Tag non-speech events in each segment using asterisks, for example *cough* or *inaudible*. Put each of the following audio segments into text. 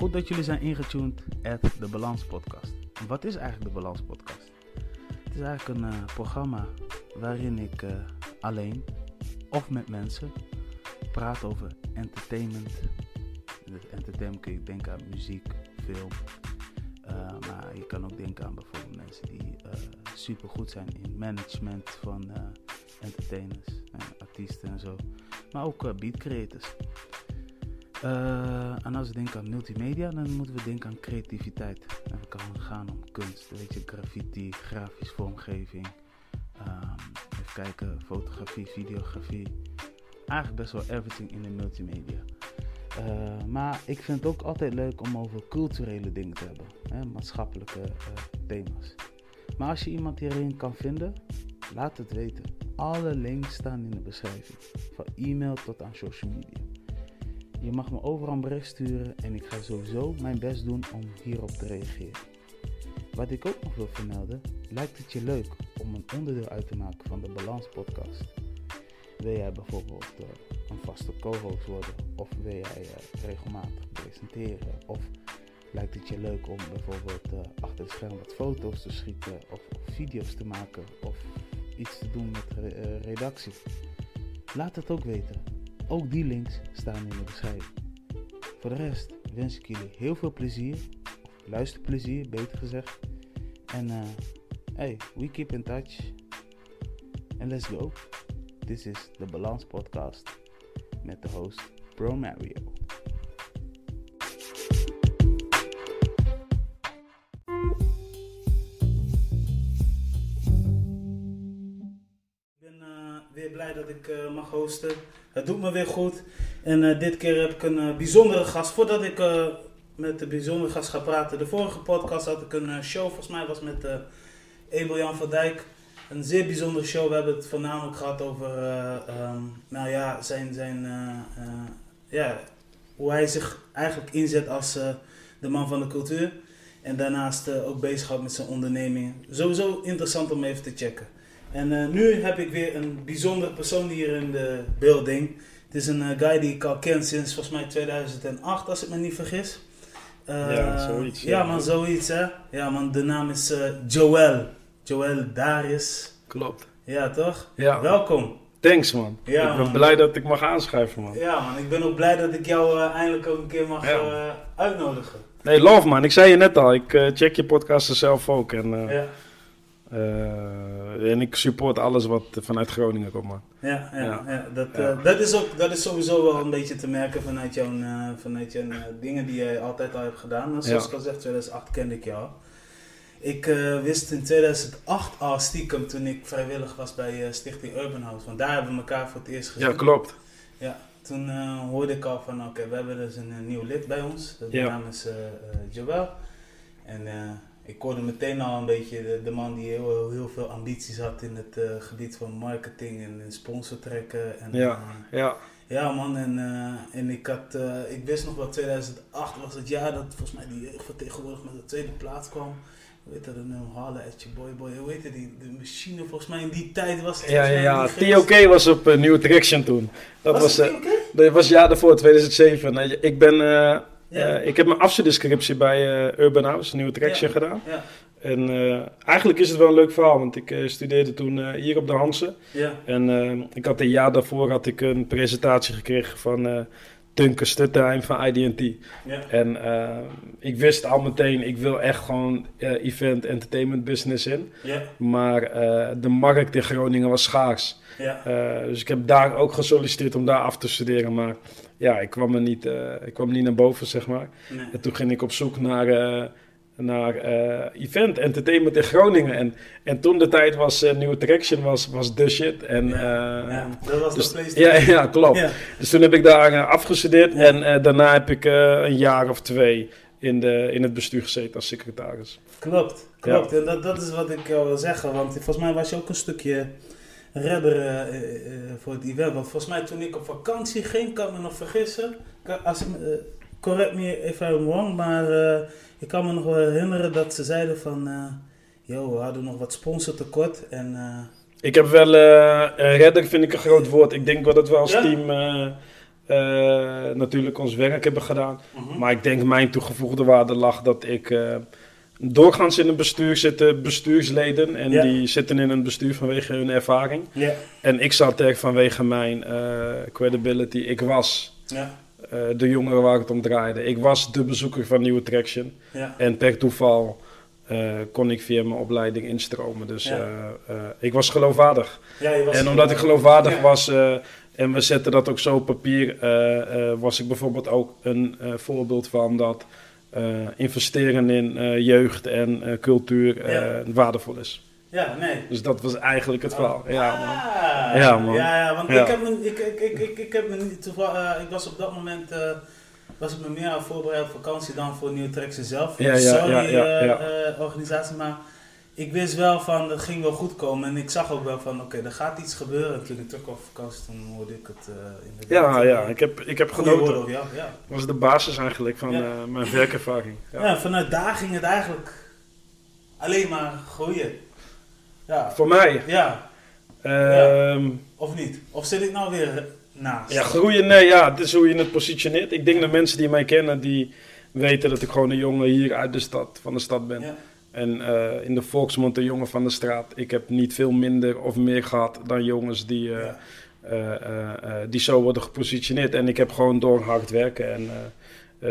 Goed dat jullie zijn ingetuned at de Balans Podcast. Wat is eigenlijk de Balans Podcast? Het is eigenlijk een uh, programma waarin ik uh, alleen of met mensen praat over entertainment. Dus entertainment kun je denken aan muziek, film. Uh, maar je kan ook denken aan bijvoorbeeld mensen die super goed zijn in management van entertainers, artiesten en zo. Maar ook beat creators. Uh, en als we denken aan multimedia, dan moeten we denken aan creativiteit. En het kan gaan om kunst, weet je, graffiti, grafisch vormgeving. Um, even kijken, fotografie, videografie. Eigenlijk best wel everything in de multimedia. Uh, maar ik vind het ook altijd leuk om over culturele dingen te hebben, hè, maatschappelijke uh, thema's. Maar als je iemand hierin kan vinden, laat het weten. Alle links staan in de beschrijving, van e-mail tot aan social media. Je mag me overal een bericht sturen en ik ga sowieso mijn best doen om hierop te reageren. Wat ik ook nog wil vermelden, lijkt het je leuk om een onderdeel uit te maken van de Balans podcast? Wil jij bijvoorbeeld uh, een vaste co-host worden of wil jij uh, regelmatig presenteren of lijkt het je leuk om bijvoorbeeld uh, achter het scherm wat foto's te schieten of, video's te maken of iets te doen met re redactie? Laat het ook weten. Ook die links staan in de beschrijving. Voor de rest wens ik jullie heel veel plezier, of luisterplezier beter gezegd. En uh, hey, we keep in touch. And let's go. This is the Balance Podcast met de host Bro Mario. Ik uh, mag hosten. Het doet me weer goed. En uh, dit keer heb ik een uh, bijzondere gast. Voordat ik met de bijzondere gast ga praten. De vorige podcast had ik een show, volgens mij was met Abel Jan van Dijk. Een zeer bijzondere show. We hebben het voornamelijk gehad over um, nou ja, zijn, zijn, ja, hoe hij zich eigenlijk inzet als de man van de cultuur. En daarnaast ook bezighoudt met zijn onderneming. Sowieso interessant om even te checken. En uh, nu heb ik weer een bijzondere persoon hier in de building. Het is een uh, guy die ik al ken sinds volgens mij 2008, als ik me niet vergis. Uh, ja, zoiets. Ja, man, zoiets hè. Ja, man, de naam is Joel. Joel Darius. Klopt. Ja, toch? Ja. Welkom. Thanks, man. Ja, ik ben man. blij dat ik mag aanschrijven, man. Ja, man. Ik ben ook blij dat ik jou eindelijk ook een keer mag ja. uitnodigen. Nee, love, man. Ik zei je net al, ik check je podcasten zelf ook. En, ja. Uh, en ik support alles wat vanuit Groningen komt, man. Ja, ja, ja. ja dat, ja. Uh, dat, is ook, dat is sowieso wel een beetje te merken vanuit jouw, uh, vanuit jouw dingen die jij altijd al hebt gedaan. Zoals ik al zeg, 2008 kende ik jou. Ik wist in 2008 al stiekem toen ik vrijwillig was bij Stichting Urban House. Want daar hebben we elkaar voor het eerst gezien. Ja, klopt. Ja, toen hoorde ik al van oké, we hebben dus een nieuw lid bij ons. De naam is Joël. En ik hoorde meteen al een beetje de, de man die heel, heel veel ambities had in het uh, gebied van marketing en, en sponsortrekken. En, ja, uh, ja. Ja man, en, uh, en ik, had, ik wist nog wel, 2008 was het jaar dat volgens mij die jeugdvertegenwoordiger met de tweede plaats kwam. Heet dat, een Harle Etje Boy Boy, hoe heette die, de machine volgens mij in die tijd was het Ja, ja, ja, TOK was op New Traction toen. Dat was, was, dat was jaar daarvoor, 2007. Ik ben ja. Uh, ik heb mijn afstudeerscriptie bij uh, Urban House, Nieuwe Traction, gedaan. Ja. En uh, eigenlijk is het wel een leuk verhaal, want ik studeerde toen hier op de Hansen. Ja. En ik had een jaar daarvoor had ik een presentatie gekregen van Tunke Stutterheim van IDT. Ja. En ik wist al meteen, ik wil echt gewoon event entertainment business in. Ja. Maar de markt in Groningen was schaars. Ja. dus ik heb daar ook gesolliciteerd om daar af te studeren, maar ja, ik kwam er niet, ik kwam niet naar boven, zeg maar. Nee. En toen ging ik op zoek naar, naar uh, event, entertainment in Groningen. En, en toen de tijd was uh, New Attraction was, was the shit. En, ja, ja, dat was dus, de PlayStation. Ja, ja klopt. Ja. Dus toen heb ik daar afgestudeerd en daarna heb ik een jaar of twee in, de, in het bestuur gezeten als secretaris. Klopt, klopt. En dat, dat is wat ik wil zeggen, want volgens mij was je ook een stukje redder voor het event. Want volgens mij toen ik op vakantie ging, kan ik me nog vergissen. Als correct me if I'm wrong, maar ik kan me nog wel herinneren dat ze zeiden van... Yo, we hadden nog wat sponsortekort en... ik heb wel... redder vind ik een groot woord. Ik denk wel dat we als Ja? team... eh, natuurlijk ons werk hebben gedaan. Mhm. Maar ik denk mijn toegevoegde waarde lag dat ik eh, doorgaans in een bestuur zitten bestuursleden en die zitten in een bestuur vanwege hun ervaring. Ja, En ik zat er vanwege mijn eh, credibility. Ik was ja, eh, de jongere waar het om draaide. Ik was de bezoeker van Nieuwe Traction. ja. En per toeval eh, kon ik via mijn opleiding instromen. Dus Ja. eh, ik was geloofwaardig. ja je was En omdat ik geloofwaardig was en we zetten dat ook zo op papier, was ik bijvoorbeeld ook een voorbeeld van dat investeren in jeugd en cultuur waardevol is. Ja, nee. Dus dat was eigenlijk het verhaal. Ja, man. Ah, Ja, man. Ja, ja want Ja. Ik, heb me, ik, ik, ik, ik, ik heb me niet toevallig, eh, ik was op dat moment, eh, was ik me meer aan het voorbereiden op vakantie dan voor Nieuwe Traction zelf. Ja, ja, Sorry, eh, organisatie, maar ik wist wel van, dat ging wel goed komen. En ik zag ook wel van, oké, er gaat iets gebeuren. En toen ik terug op vakantie, toen hoorde ik het uh, inderdaad. Ja, ja, ik heb, ik heb genoten. woorden, ja, ja. Dat was de basis eigenlijk van Ja. mijn werkervaring. Ja. vanuit daar ging het eigenlijk alleen maar groeien. Ja, Voor mij, ja, ehm, of niet? Of zit ik nou weer naast? ja, groeien, nee, ja, dit is hoe je het positioneert. Ik denk dat mensen die mij kennen, die weten dat ik gewoon een jongen hier uit de stad, van de stad ben. Ja. En eh, in de volksmond een jongen van de straat. Ik heb niet veel minder of meer gehad dan jongens die, eh, Ja. eh, die zo worden gepositioneerd. En ik heb gewoon door hard werken en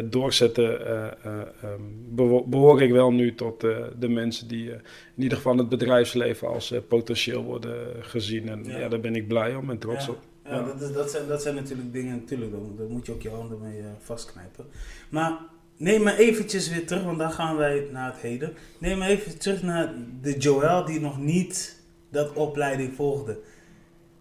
doorzetten, eh, eh, ehm, beho- behoor ik wel nu tot eh, de mensen die eh, in ieder geval het bedrijfsleven als eh, potentieel worden gezien. En Ja. ja. daar ben ik blij om en trots Ja. op. Ja. Dat, is, dat, zijn, dat zijn natuurlijk dingen, natuurlijk, daar, moet je ook je handen mee eh, vastknijpen. Maar neem me eventjes weer terug, want dan gaan wij naar het heden. Neem me even terug naar de Joel die nog niet dat opleiding volgde.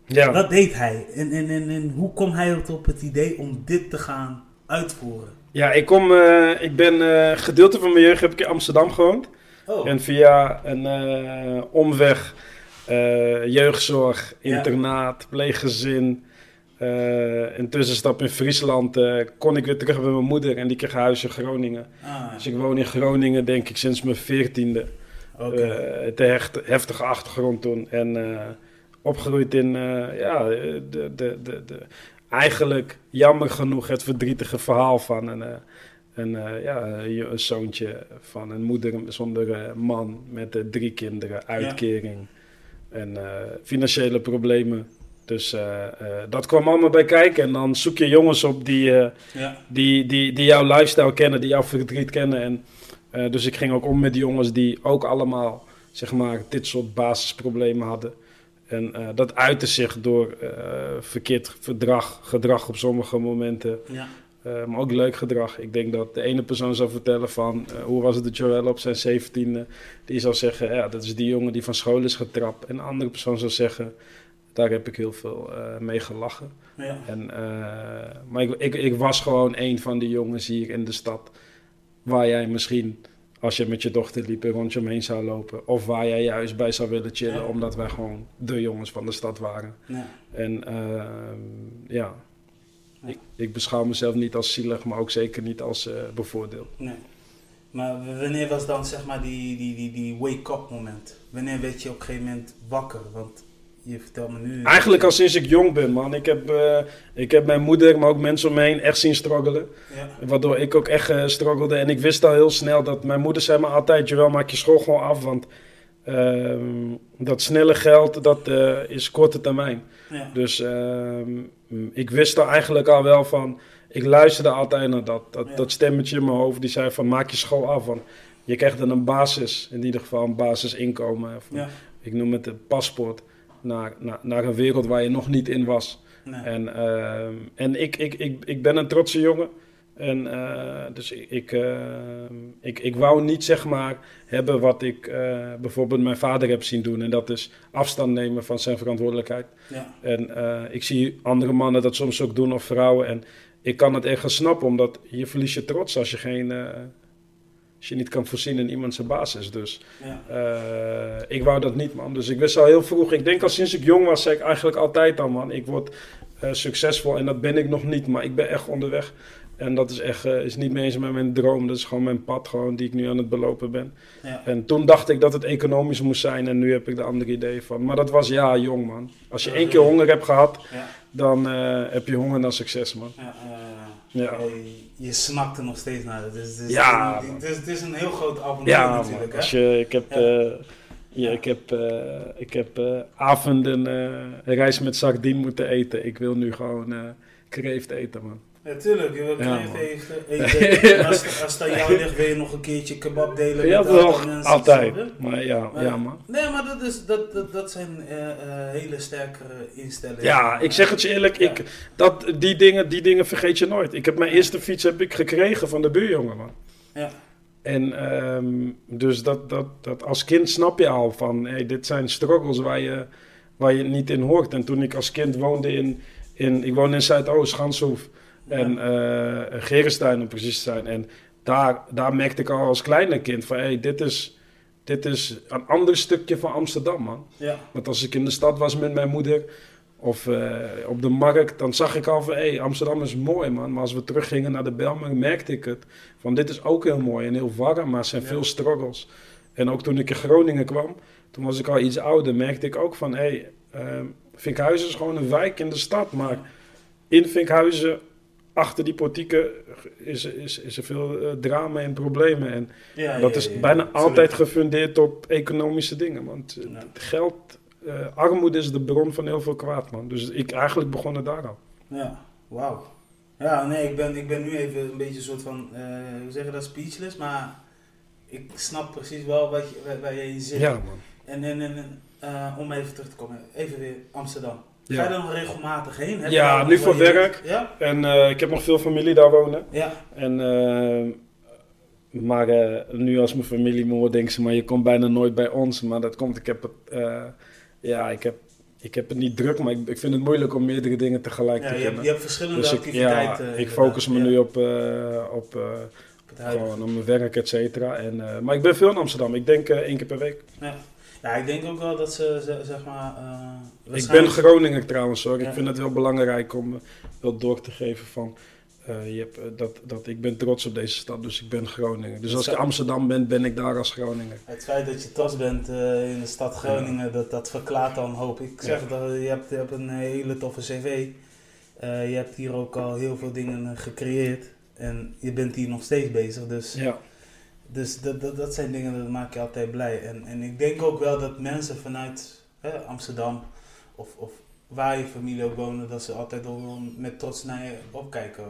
Ja. Wat deed hij? En, en, en, en hoe kwam hij op het idee om dit te gaan uitvoeren? Ja, ik, kom, eh, ik ben eh, gedeelte van mijn jeugd heb ik in Amsterdam gewoond. Oh, En via een eh, omweg, jeugdzorg, Ja. internaat, pleeggezin, eh een tussenstap in Friesland, kon ik weer terug bij mijn moeder en die kreeg huis in Groningen. ah, Dus ik woon in Groningen denk ik sinds mijn veertiende. Eh, te hecht, heftige achtergrond toen. En opgegroeid in, ja, de, de, de, de, eigenlijk jammer genoeg het verdrietige verhaal van een, eh, een, eh, ja, een een zoontje van een moeder zonder eh, man met eh, drie kinderen, uitkering en eh, financiële problemen. Dus eh, eh, dat kwam allemaal bij kijken. En dan zoek je jongens op die, eh, ja, die, die, die jouw lifestyle kennen, die jouw verdriet kennen. En, eh, dus ik ging ook om met die jongens die ook allemaal zeg maar, dit soort basisproblemen hadden. En eh, dat uitte zich door eh, verkeerd verdrag, gedrag op sommige momenten, ja, eh, maar ook leuk gedrag. Ik denk dat de ene persoon zou vertellen van hoe was het de Joel op zijn zeventiende, die zou zeggen ja, dat is die jongen die van school is getrapt. En een andere persoon zou zeggen, daar heb ik heel veel mee gelachen. ja. En, maar ik, ik, ik was gewoon een van die jongens hier in de stad. Waar jij misschien, als je met je dochter liep, een rondje omheen zou lopen. Of waar jij juist bij zou willen chillen, Ja. omdat wij gewoon de jongens van de stad waren. ja. En ehm, ja, Ja. ik, ik beschouw mezelf niet als zielig, maar ook zeker niet als eh bevoordeeld. Nee. Maar wanneer was dan zeg maar die, die, die, die wake-up moment? Wanneer werd je op een gegeven moment wakker? Want je vertelt me nu... Eigenlijk al sinds ik jong ben, man. Ik heb, eh, ik heb mijn moeder, maar ook mensen om me heen echt zien struggelen. Ja, Waardoor ik ook echt eh, struggelde. En ik wist al heel snel dat mijn moeder zei me altijd... Jawel, maak je school gewoon af, want ehm, dat snelle geld, dat eh, is korte termijn. ja, Dus ehm, ik wist er eigenlijk al wel van... Ik luisterde altijd naar dat, dat, Ja. dat stemmetje in mijn hoofd. Die zei van, maak je school af, want je krijgt dan een basis. In ieder geval een basisinkomen. Of. Ik noem het een paspoort naar, naar, naar een wereld waar je nog niet in was. Nee. En, ehm, en ik, ik, ik, ik ben een trotse jongen. En eh, dus ik, ik, ehm, ik, ik wou niet zeg maar hebben wat ik eh, bijvoorbeeld mijn vader heb zien doen. En dat is afstand nemen van zijn verantwoordelijkheid. ja, En eh, ik zie andere mannen dat soms ook doen of vrouwen. En ik kan het ergens snappen, omdat je verlies je trots als je, geen, als je niet kan voorzien in iemand zijn basis. Dus ja. eh, ik wou dat niet, man. Dus ik wist al heel vroeg. Ik denk al sinds ik jong was, zei ik eigenlijk altijd al, man. Ik word eh, succesvol en dat ben ik nog niet, maar ik ben echt onderweg En dat is echt eh, is niet meer eens met mijn droom. Dat is gewoon mijn pad gewoon, die ik nu aan het belopen ben. Ja. En toen dacht ik dat het economisch moest zijn. En nu heb ik de andere idee van. Maar dat was ja, jong man. Als je één keer honger hebt gehad, Ja. dan heb je honger naar succes man. Ja, je, snakt er nog steeds naar. Het is, het is, Ja, het is, man. het is, het is een heel groot avontuur Ja, natuurlijk. man. hè? Als je, ik heb, Ja. eh, ja, ik heb, eh, ik heb eh, avonden rijst met sardine moeten eten. Ik wil nu gewoon kreeft eten, man. Ja, tuurlijk. Je wil man. eten. eten. En als, als het aan jou ligt, wil je nog een keertje kebab delen Ja, met andere toch? mensen. Altijd. Maar ja, Maar- ja, man. Nee, maar dat, is, dat, dat, dat zijn eh, eh, hele sterke instellingen. Ja, ik zeg het je eerlijk, Ja. ik, dat, die, dingen, die dingen vergeet je nooit. Ik heb mijn eerste fiets heb ik gekregen van de buurjongen, man. Ja. En ehm, dus dat, dat, dat als kind snap je al van, hey, dit zijn struggles waar je, waar je niet in hoort. En toen ik als kind woonde in, in ik woonde in Zuidoost, Ganshoef en eh Gerenstein om precies te zijn. En daar, daar merkte ik al als kleine kind van, hey, dit is, dit is een ander stukje van Amsterdam, man. Ja, Want als ik in de stad was met mijn moeder of eh, op de markt, dan zag ik al van, hé, Amsterdam is mooi, man. Maar als we teruggingen naar de Belmer, merkte ik het. Van, dit is ook heel mooi en heel warm, maar er zijn Ja. veel struggles. En ook toen ik in Groningen kwam, toen was ik al iets ouder, merkte ik ook van, hé, hey, ehm, Vinkhuizen is gewoon een wijk in de stad. Maar in Vinkhuizen, achter die portieken, is, is, is er veel eh, drama en problemen. En ja, dat ja, is bijna altijd gefundeerd op economische dingen. Want eh, geld, eh, armoede is de bron van heel veel kwaad, man. Dus ik eigenlijk begon het daar al. Ja, wauw. Ja, nee, ik ben, ik ben nu even een beetje een soort van, hoe zeg je dat, speechless, maar ik snap precies wel wat je, waar, waar je in zit. Ja, man. En, en, en om even terug te komen, even weer Amsterdam. Ga je nog regelmatig heen? Heb je Ja, nu voor je- werk. Ja? En eh, ik heb nog veel familie daar wonen. Ja, En, eh, maar eh, nu als mijn familie me hoort, denken ze, maar je komt bijna nooit bij ons. Maar dat komt, ik heb het, ja, ik heb, ik heb het niet druk, maar ik, ik vind het moeilijk om meerdere dingen tegelijk ja te je, hebt, kennen. je hebt verschillende Dus ik, activiteiten. ja, ik focus me nu op, op. Gewoon op mijn werk, et cetera. En, maar ik ben veel in Amsterdam. Ik denk één keer per week. Ja. Ja, ik denk ook wel dat ze, ze- zeg maar... eh, Ik ben Groninger trouwens hoor. Ja. Ik vind het wel belangrijk om eh, wel door te geven van... eh, je hebt, dat, dat ik ben trots op deze stad, dus ik ben Groninger. Dus als ik Amsterdam ben, ben ik daar als Groninger. Het feit dat je trots bent in de stad Groningen, dat, dat verklaart al een hoop. Ik zeg Ja. dat je hebt, je hebt een hele toffe cv. Je hebt hier ook al heel veel dingen gecreëerd. En je bent hier nog steeds bezig. Dus, Ja, dus dat, dat, dat zijn dingen dat maak je altijd blij. En, en ik denk ook wel dat mensen vanuit hè, Amsterdam of, of waar je familie ook wonen, dat ze altijd wel met trots naar je opkijken.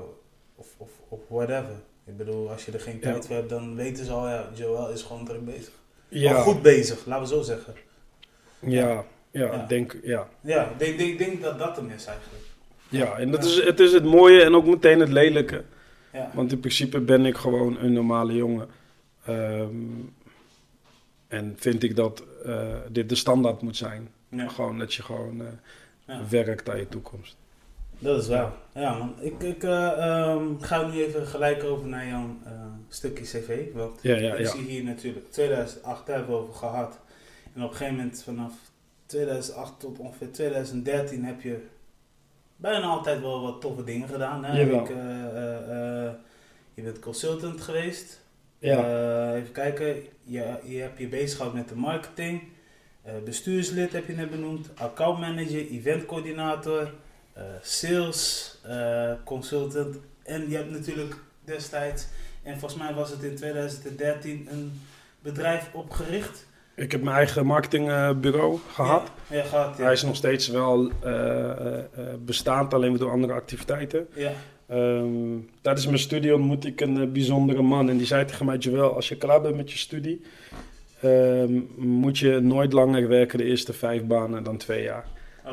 Of, of, of whatever. Ik bedoel, als je er geen Ja. tijd voor hebt, dan weten ze al, ja, Joel is gewoon druk bezig. ja, Al goed bezig, laten we zo zeggen. ja, ja, Ja. ik denk, ja. Ja, ik denk, denk, denk dat dat hem is eigenlijk. Ja, en dat is, het is het mooie en ook meteen het lelijke. Ja, Want in principe ben ik gewoon een normale jongen. Ehm, en vind ik dat eh, dit de standaard moet zijn. ja Gewoon dat je gewoon eh, Ja. werkt aan je toekomst. dat is wel. Ja man, ik, ik eh, ehm, ga nu even gelijk over naar jouw stukje cv. Want Ja, ik zie hier natuurlijk 2008 daar hebben we over gehad. En op een gegeven moment vanaf 2008 tot ongeveer 2013 heb je bijna altijd wel wat toffe dingen gedaan. Hè? Ik, je bent consultant geweest. Ja, Eh, even kijken, je, je hebt je bezig gehouden met de marketing. Eh, bestuurslid heb je net benoemd. Accountmanager, eventcoördinator, eh, sales consultant. En je hebt natuurlijk destijds, en volgens mij was het in 2013, een bedrijf opgericht. ik heb mijn eigen marketingbureau gehad. Ja, ja gehad. Ja. Hij is nog steeds wel bestaand, alleen door andere activiteiten. Ehm, tijdens mijn studie ontmoette ik een eh, bijzondere man en die zei tegen mij, Joel, als je klaar bent met je studie, ehm, moet je nooit langer werken de eerste vijf banen dan twee jaar.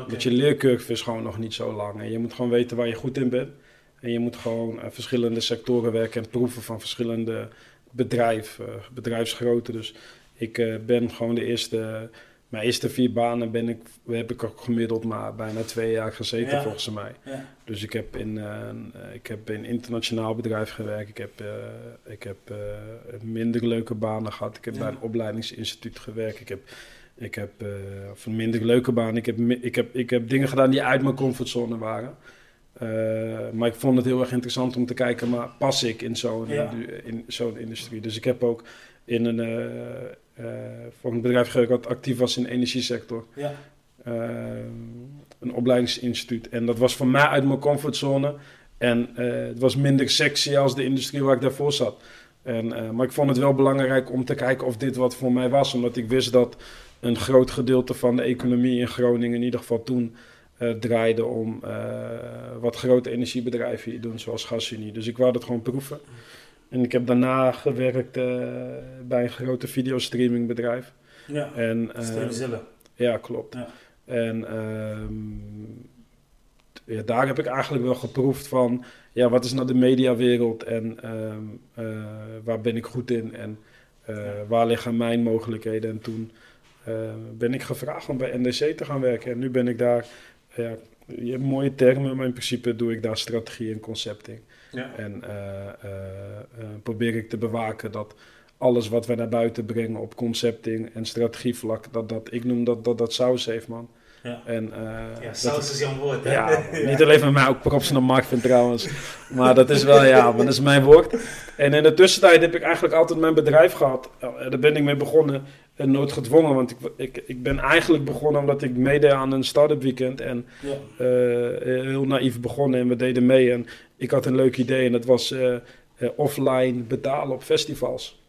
Want je leercurve is gewoon nog niet zo lang en je moet gewoon weten waar je goed in bent. En je moet gewoon eh, verschillende sectoren werken en proeven van verschillende bedrijf, eh, bedrijfsgrootte. Dus ik eh, ben gewoon de eerste, mijn eerste vier banen ben ik, heb ik ook gemiddeld maar bijna twee jaar gezeten Ja. volgens mij. Ja. Dus ik heb in, een- eh, ik heb in internationaal bedrijf gewerkt. Ik heb, eh, ik heb eh, minder leuke banen gehad. Ik heb Ja. bij een opleidingsinstituut gewerkt. Ik heb, ik heb of een minder leuke baan. Ik heb, ik, heb, ik heb dingen gedaan die uit mijn comfortzone waren. Maar ik vond het heel erg interessant om te kijken, maar pas ik in zo'n in zo'n industrie? Dus ik heb ook in een, eh, voor een bedrijf gewerkt wat actief was in de energiesector. Ja. Eh, een opleidingsinstituut. En dat was voor mij uit mijn comfortzone. En eh, het was minder sexy als de industrie waar ik daarvoor zat. En, maar ik vond het wel belangrijk om te kijken of dit wat voor mij was. Omdat ik wist dat een groot gedeelte van de economie in Groningen, in ieder geval toen, draaide om wat grote energiebedrijven hier doen, zoals GasUnie. Dus ik wou dat gewoon proeven. En ik heb daarna gewerkt eh, bij een grote videostreamingbedrijf. Ja. En, eh, ja, klopt. Ja. En ehm, ja, daar heb ik eigenlijk wel geproefd van, ja, wat is nou de mediawereld en ehm, eh, waar ben ik goed in en waar liggen mijn mogelijkheden. En toen ben ik gevraagd om bij NDC te gaan werken. En nu ben ik daar, ja, je hebt mooie termen, maar in principe doe ik daar strategie en concepting. Ja. En eh, eh, eh, probeer ik te bewaken dat alles wat we naar buiten brengen op concepting en strategievlak, dat, dat ik noem dat dat, dat saus heeft, man. Ja. En, eh, Ja, saus is jouw woord, hè? ja, *laughs* niet alleen van mij, ook props naar Mark vind trouwens. Maar dat is wel, ja, maar dat is mijn woord. En in de tussentijd heb ik eigenlijk altijd mijn bedrijf gehad. Eh, Daar ben ik mee begonnen en nooit gedwongen. Want ik, ik, ik ben eigenlijk begonnen omdat ik meedeed aan een start-up weekend. En Ja. eh, heel naïef begonnen en we deden mee. En ik had een leuk idee en dat was offline betalen op festivals.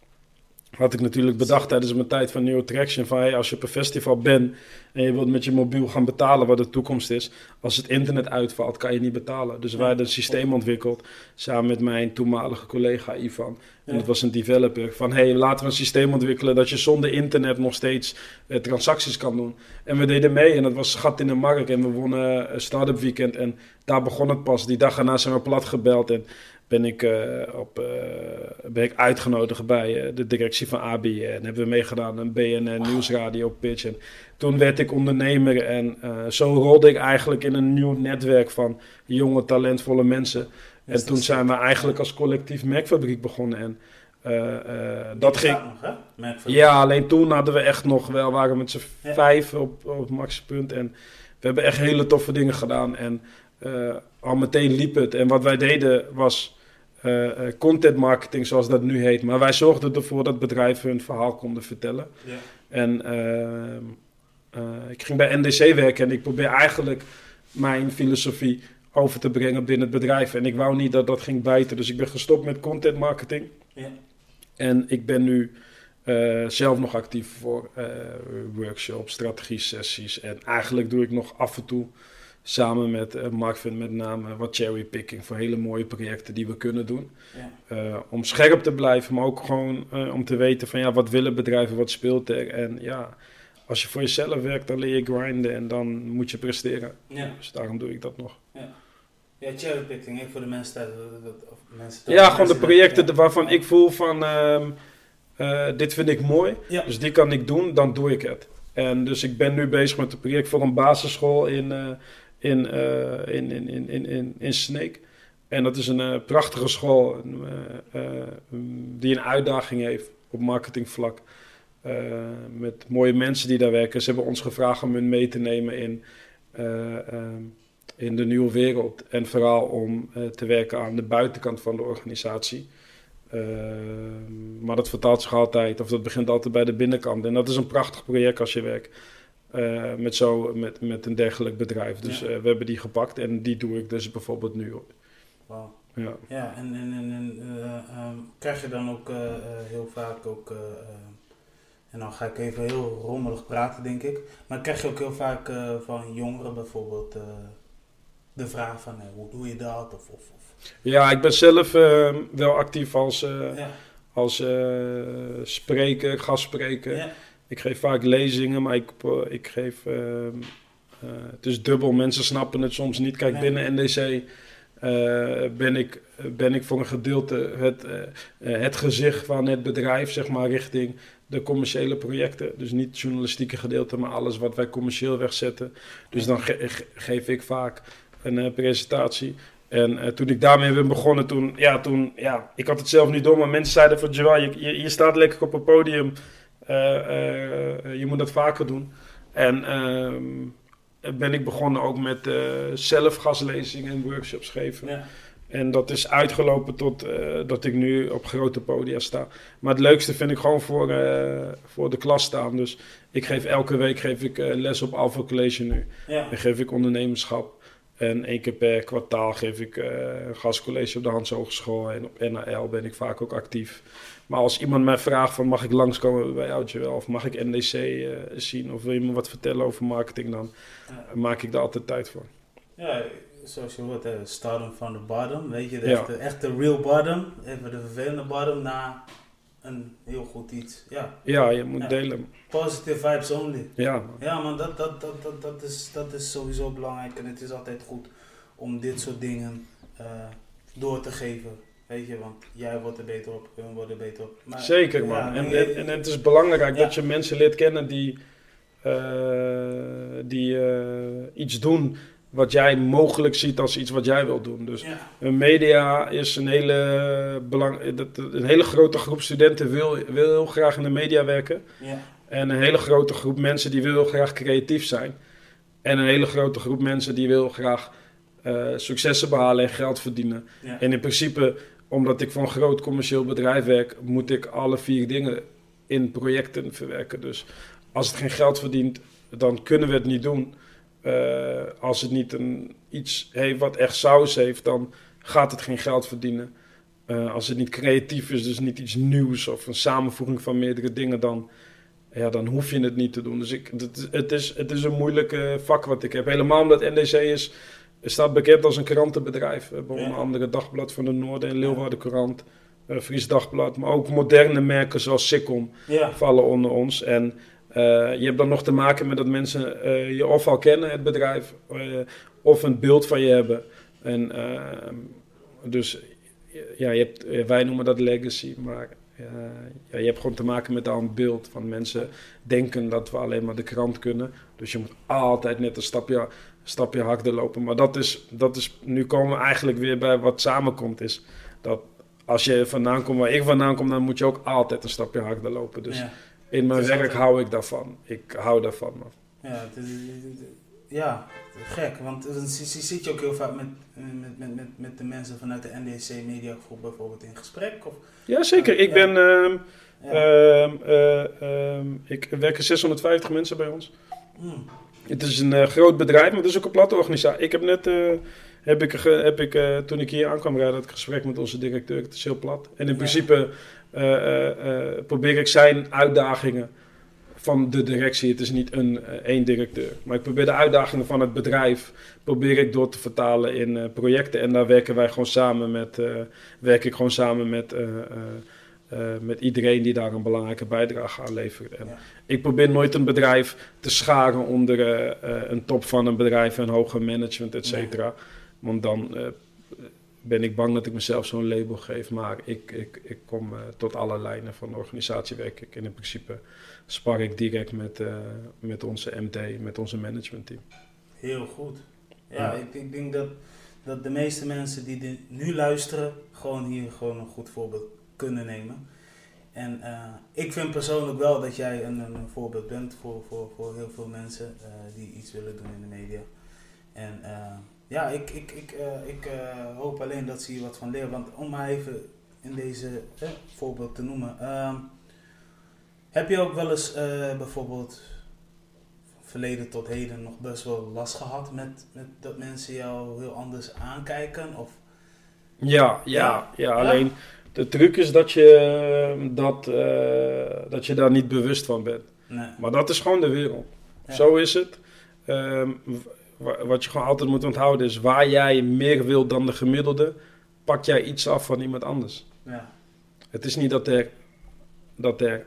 Had ik natuurlijk bedacht tijdens mijn tijd van New Attraction. Van hey, als je op een festival bent en je wilt met je mobiel gaan betalen wat de toekomst is. Als het internet uitvalt, kan je niet betalen. Dus wij hadden een systeem ontwikkeld samen met mijn toenmalige collega Ivan. En Ja. dat was een developer. Van hey, laten we een systeem ontwikkelen dat je zonder internet nog steeds eh, transacties kan doen. En we deden mee en dat was gat in de markt. En we wonnen een start-up weekend en daar begon het pas. Die dag erna zijn we plat gebeld en ben ik, eh, op, eh, ben ik uitgenodigd bij eh, de directie van ABN. En hebben we meegedaan aan BNN Nieuwsradio Pitch. En toen werd ik ondernemer en zo rolde ik eigenlijk in een nieuw netwerk van jonge, talentvolle mensen. En toen zijn we eigenlijk als collectief merkfabriek begonnen. En dat ging... nog, Ja, alleen toen hadden we echt nog wel, waren we met z'n Ja. vijf op, op maxpunt. En we hebben echt hele toffe dingen gedaan. En al meteen liep het. En wat wij deden was eh, eh, content marketing, zoals dat nu heet. Maar wij zorgden ervoor dat bedrijven hun verhaal konden vertellen. Ja. En ehm, eh, ik ging bij NDC werken en ik probeer eigenlijk mijn filosofie over te brengen binnen het bedrijf. En ik wou niet dat dat ging bijten. Dus ik ben gestopt met content marketing. Ja. En ik ben nu zelf nog actief voor eh, workshops, strategie-sessies. En eigenlijk doe ik nog af en toe samen met Mark Vind met name wat cherrypicking voor hele mooie projecten die we kunnen doen. Ja. Uh, om scherp te blijven, maar ook gewoon uh, om te weten van ja, wat willen bedrijven, wat speelt er. En ja, als je voor jezelf werkt, dan leer je grinden en dan moet je presteren. Ja. Dus daarom doe ik dat nog. Ja, ja cherrypicking, voor de mensen thuis. of mensen Ja, gewoon de projecten ja. waarvan ik voel van ehm, eh, dit vind ik mooi. Ja. Dus die kan ik doen, dan doe ik het. En dus ik ben nu bezig met een project voor een basisschool in, eh, in, eh, in, in, in, in, in, in Sneek. En dat is een eh, prachtige school eh, mm, die een uitdaging heeft op marketingvlak. Met mooie mensen die daar werken. Ze hebben ons gevraagd om hun mee te nemen in, in de nieuwe wereld. En vooral om te werken aan de buitenkant van de organisatie. Maar dat vertaalt zich altijd, of dat begint altijd bij de binnenkant. En dat is een prachtig project als je werkt eh, met, zo, met, met een dergelijk bedrijf. Dus Ja. eh, we hebben die gepakt en die doe ik dus bijvoorbeeld nu. Wauw. Ja. Ja, en, en, en, en, eh, ehm, krijg je dan ook heel vaak ook, en dan ga ik even heel rommelig praten denk ik, maar krijg je ook heel vaak van jongeren bijvoorbeeld de vraag van hoe doe je dat? Of, of, of. ja, ik ben zelf wel actief als, Ja, als spreker, gastspreker. ja, Ik geef vaak lezingen, maar ik, ik geef. eh, het is dubbel, mensen snappen het soms niet. Kijk, Nee. binnen NDC eh, ben, ik, ben ik voor een gedeelte het, eh, het gezicht van het bedrijf, zeg maar, richting de commerciële projecten. Dus niet het journalistieke gedeelte, maar alles wat wij commercieel wegzetten. Dus dan ge- ge- geef ik vaak een presentatie. En toen ik daarmee ben begonnen, toen, ja, toen, ja, ik had het zelf niet door, maar mensen zeiden van, Joël, je, je, je staat lekker op een podium. Eh, eh, je moet dat vaker doen. En ehm, ben ik begonnen ook met eh zelf gastlezingen en workshops geven. Ja. En dat is uitgelopen tot eh, dat ik nu op grote podia sta. Maar het leukste vind ik gewoon voor, eh, voor de klas staan. Dus ik geef elke week geef ik, eh, les op Alpha College nu. Ja. Dan geef ik ondernemerschap. En één keer per kwartaal geef ik eh, een gastcollege op de Hans Hogeschool. En op NAL ben ik vaak ook actief. Maar als iemand mij vraagt van mag ik langskomen bij jou Joel? Of mag ik NDC eh, zien? Of wil je me wat vertellen over marketing? Dan Ja. maak ik daar altijd tijd voor. Ja, zoals je hoort, hè, starten van de bottom, weet je, de Ja. echte, echte real bottom, even de vervelende bottom, naar een heel goed iets. Ja, Ja, je moet Ja. delen. positive vibes only. Ja, man. Ja, man, dat, dat, dat, dat, dat, is, dat is sowieso belangrijk en het is altijd goed om dit soort dingen eh, door te geven. Weet je, want jij wordt er beter op, hun worden er beter op. Maar, Zeker, ja, man. En, je- en, het is belangrijk Ja. dat je mensen leert kennen die, eh, die eh, iets doen wat jij mogelijk ziet als iets wat jij wil doen. Dus ja, een media is een hele, belang, een hele grote groep studenten wil, wil heel graag in de media werken. ja, En een hele grote groep mensen die wil heel graag creatief zijn. En een hele grote groep mensen die wil graag eh, successen behalen en geld verdienen. ja. En in principe, omdat ik voor een groot commercieel bedrijf werk, moet ik alle vier dingen in projecten verwerken. Dus als het geen geld verdient, dan kunnen we het niet doen. Eh, als het niet een, iets heeft wat echt saus heeft, dan gaat het geen geld verdienen. Eh, als het niet creatief is, dus niet iets nieuws of een samenvoeging van meerdere dingen, dan, ja, dan hoef je het niet te doen. Dus ik, het, het, is, het is een moeilijk eh, vak wat ik heb. Helemaal omdat NDC is, staat bekend als een krantenbedrijf. We hebben Ja. onder andere Dagblad van de Noorden en Leeuwarden Courant, eh, Fries Dagblad. Maar ook moderne merken zoals Sikkom ja. vallen onder ons. En je hebt dan nog te maken met dat mensen eh, je of al kennen, het bedrijf, eh, of een beeld van je hebben. En eh, dus ja, je hebt, eh, wij noemen dat legacy, maar eh, ja, je hebt gewoon te maken met al een beeld van mensen denken dat we alleen maar de krant kunnen. Dus je moet altijd net een stapje, stapje harder lopen. Maar dat is, dat is, nu komen we eigenlijk weer bij wat samenkomt, is dat als je vandaan komt waar ik vandaan kom, dan moet je ook altijd een stapje harder lopen. Dus. In mijn Het werk hou ik daarvan. Ik hou daarvan. man. Ja, het is, ja, gek, want dan zi- zi- zit je ook heel vaak met, met, met, met, met de mensen vanuit de NDC Media Groep bijvoorbeeld in gesprek. Of, Ja, zeker. Ik ben. ehm, ik er werken 650 mensen bij ons. Mm, Het is een eh, groot bedrijf, maar het is ook een platte organisatie. Ik heb net. eh, heb ik, heb ik, toen ik hier aankwam rijden, een gesprek met onze directeur. Het is heel plat. En in Ja. principe probeer ik zijn uitdagingen van de directie. Het is niet een eh, één directeur. Maar ik probeer de uitdagingen van het bedrijf probeer ik door te vertalen in eh, projecten. En daar werken wij gewoon samen met, eh, werk ik gewoon samen met, eh, eh, eh, met iedereen die daar een belangrijke bijdrage aan levert. En Ja. Ik probeer nooit een bedrijf te scharen onder eh, eh, een top van een bedrijf en hoger management, et cetera. Want dan eh, ben ik bang dat ik mezelf zo'n label geef. Maar ik, ik, ik kom eh, tot alle lijnen van de organisatie werk ik. En in principe spar ik direct met, eh, met onze MD, met onze managementteam. heel goed. Ja, Ja. Ik, ik denk dat, dat de meeste mensen die dit nu luisteren, gewoon hier gewoon een goed voorbeeld kunnen nemen. En eh, ik vind persoonlijk wel dat jij een, een voorbeeld bent voor, voor, voor heel veel mensen die iets willen doen in de media. En ja, ik, ik, ik, eh, ik eh, hoop alleen dat ze hier wat van leren. Want om maar even in deze eh, voorbeeld te noemen. ehm, heb je ook wel eens eh, bijvoorbeeld verleden tot heden nog best wel last gehad met, met dat mensen jou heel anders aankijken? Of, Ja, ja, Ja. ja. alleen de truc is dat je, dat, dat je daar niet bewust van bent. nee. Maar dat is gewoon de wereld. Ja. Zo is het. Ehm, wat je gewoon altijd moet onthouden is... waar jij meer wil dan de gemiddelde... pak jij iets af van iemand anders. Ja. Het is niet dat er, dat er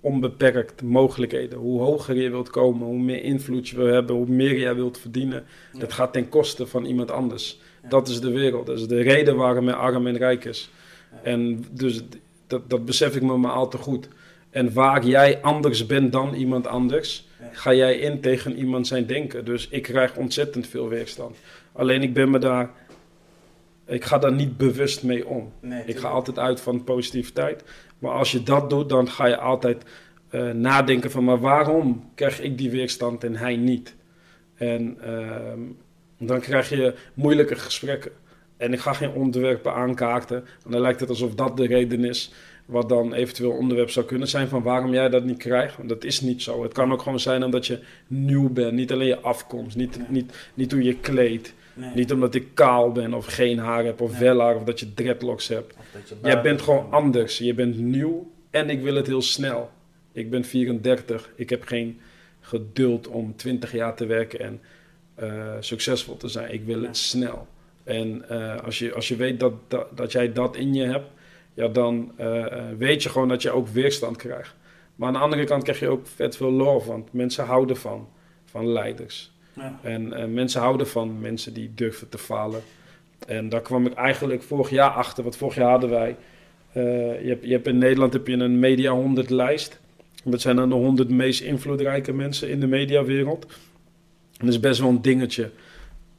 onbeperkt mogelijkheden... hoe hoger je wilt komen, hoe meer invloed je wil hebben... hoe meer jij wilt verdienen... Ja. dat gaat ten koste van iemand anders. Ja. Dat is de wereld. Dat is de reden waarom er arm en rijk is. En dus dat, dat besef ik me maar al te goed. En waar jij anders bent dan iemand anders. Ga jij in tegen iemand zijn denken. Dus ik krijg ontzettend veel weerstand. Alleen ik ben me daar, ik ga daar niet bewust mee om. Nee, Ik ga altijd uit van positiviteit. Maar als je dat doet, dan ga je altijd eh, nadenken van, maar waarom krijg ik die weerstand en hij niet? En ehm, dan krijg je moeilijke gesprekken. En ik ga geen onderwerpen aankaarten. Want dan lijkt het alsof dat de reden is. Wat dan eventueel onderwerp zou kunnen zijn van waarom jij dat niet krijgt. Want dat is niet zo. Het kan ook gewoon zijn omdat je nieuw bent. Niet alleen je afkomst. Niet, Nee. niet, niet hoe je kleedt. Nee. Niet omdat ik kaal ben of geen haar heb of Nee. wel haar of dat je dreadlocks hebt. Je Jij bent gewoon anders. Je bent nieuw en ik wil het heel snel. Ik ben 34. Ik heb geen geduld om 20 jaar te werken en eh, succesvol te zijn. Ik wil Ja. het snel. En eh, als, je, als je weet dat, dat, dat jij dat in je hebt, ja, dan eh, eh, weet je gewoon dat je ook weerstand krijgt. Maar aan de andere kant krijg je ook vet veel love, want mensen houden van, van leiders. Ja. En eh, mensen houden van mensen die durven te falen. En daar kwam ik eigenlijk vorig jaar achter. Want vorig jaar hadden wij... je, hebt, je hebt in Nederland heb je een Media 100 lijst. Dat zijn dan de 100 meest invloedrijke mensen in de mediawereld. En dat is best wel een dingetje.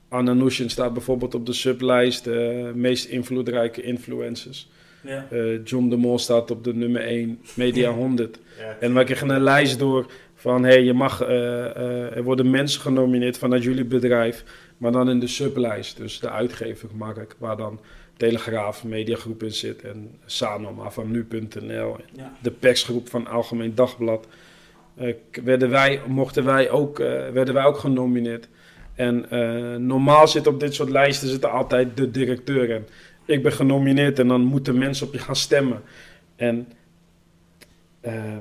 Anna Nushin staat bijvoorbeeld op de sublijst. eh meest invloedrijke influencers. Ja. Eh, John de Mol staat op de nummer 1 Media 100. Ja. En wij kregen een lijst door van, hé, hey, je mag, eh, eh, er worden mensen genomineerd vanuit jullie bedrijf, maar dan in de sublijst, dus de uitgevermarkt, waar dan Telegraaf, Mediagroep in zit en Sanoma van nu.nl, Ja. de persgroep van Algemeen Dagblad, werden, wij, mochten wij ook, werden wij ook genomineerd. En normaal zit op dit soort lijsten zitten altijd de directeur en ik ben genomineerd en dan moeten mensen op je gaan stemmen. En eh,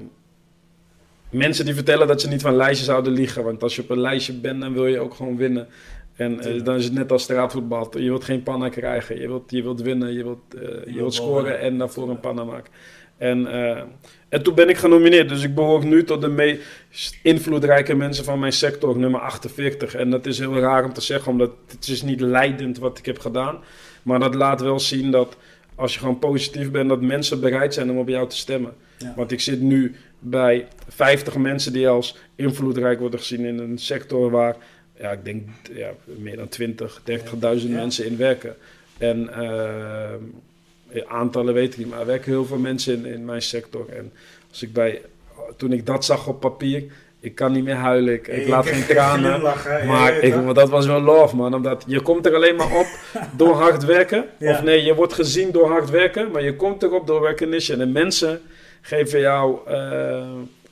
mensen die vertellen dat ze niet van lijstjes zouden liegen. Want als je op een lijstje bent, dan wil je ook gewoon winnen. En eh, dan is het net als straatvoetbal. Je wilt geen panna krijgen. Je wilt, je wilt winnen, je wilt, eh, je wilt scoren en daarvoor een panna maken. En, eh, en toen ben ik genomineerd. Dus ik behoor nu tot de meest invloedrijke mensen van mijn sector, nummer 48. En dat is heel raar om te zeggen, omdat het is niet leidend wat ik heb gedaan. Maar dat laat wel zien dat als je gewoon positief bent, dat mensen bereid zijn om op jou te stemmen. Ja. Want ik zit nu bij 50 mensen die als invloedrijk worden gezien in een sector waar, ja, ik denk ja, meer dan 20, 30.000 Ja. mensen in werken. En eh, aantallen weet ik niet, maar er werken heel veel mensen in, in mijn sector. En als ik bij, toen ik dat zag op papier, ik kan niet meer huilen, ik, ik laat geen *laughs* tranen. Maar ja, ik, ja. maar dat was wel love, man. Omdat je komt er alleen maar op *laughs* door hard werken. Ja. Of nee, je wordt gezien door hard werken. Maar je komt erop door recognition. En mensen geven jou, eh,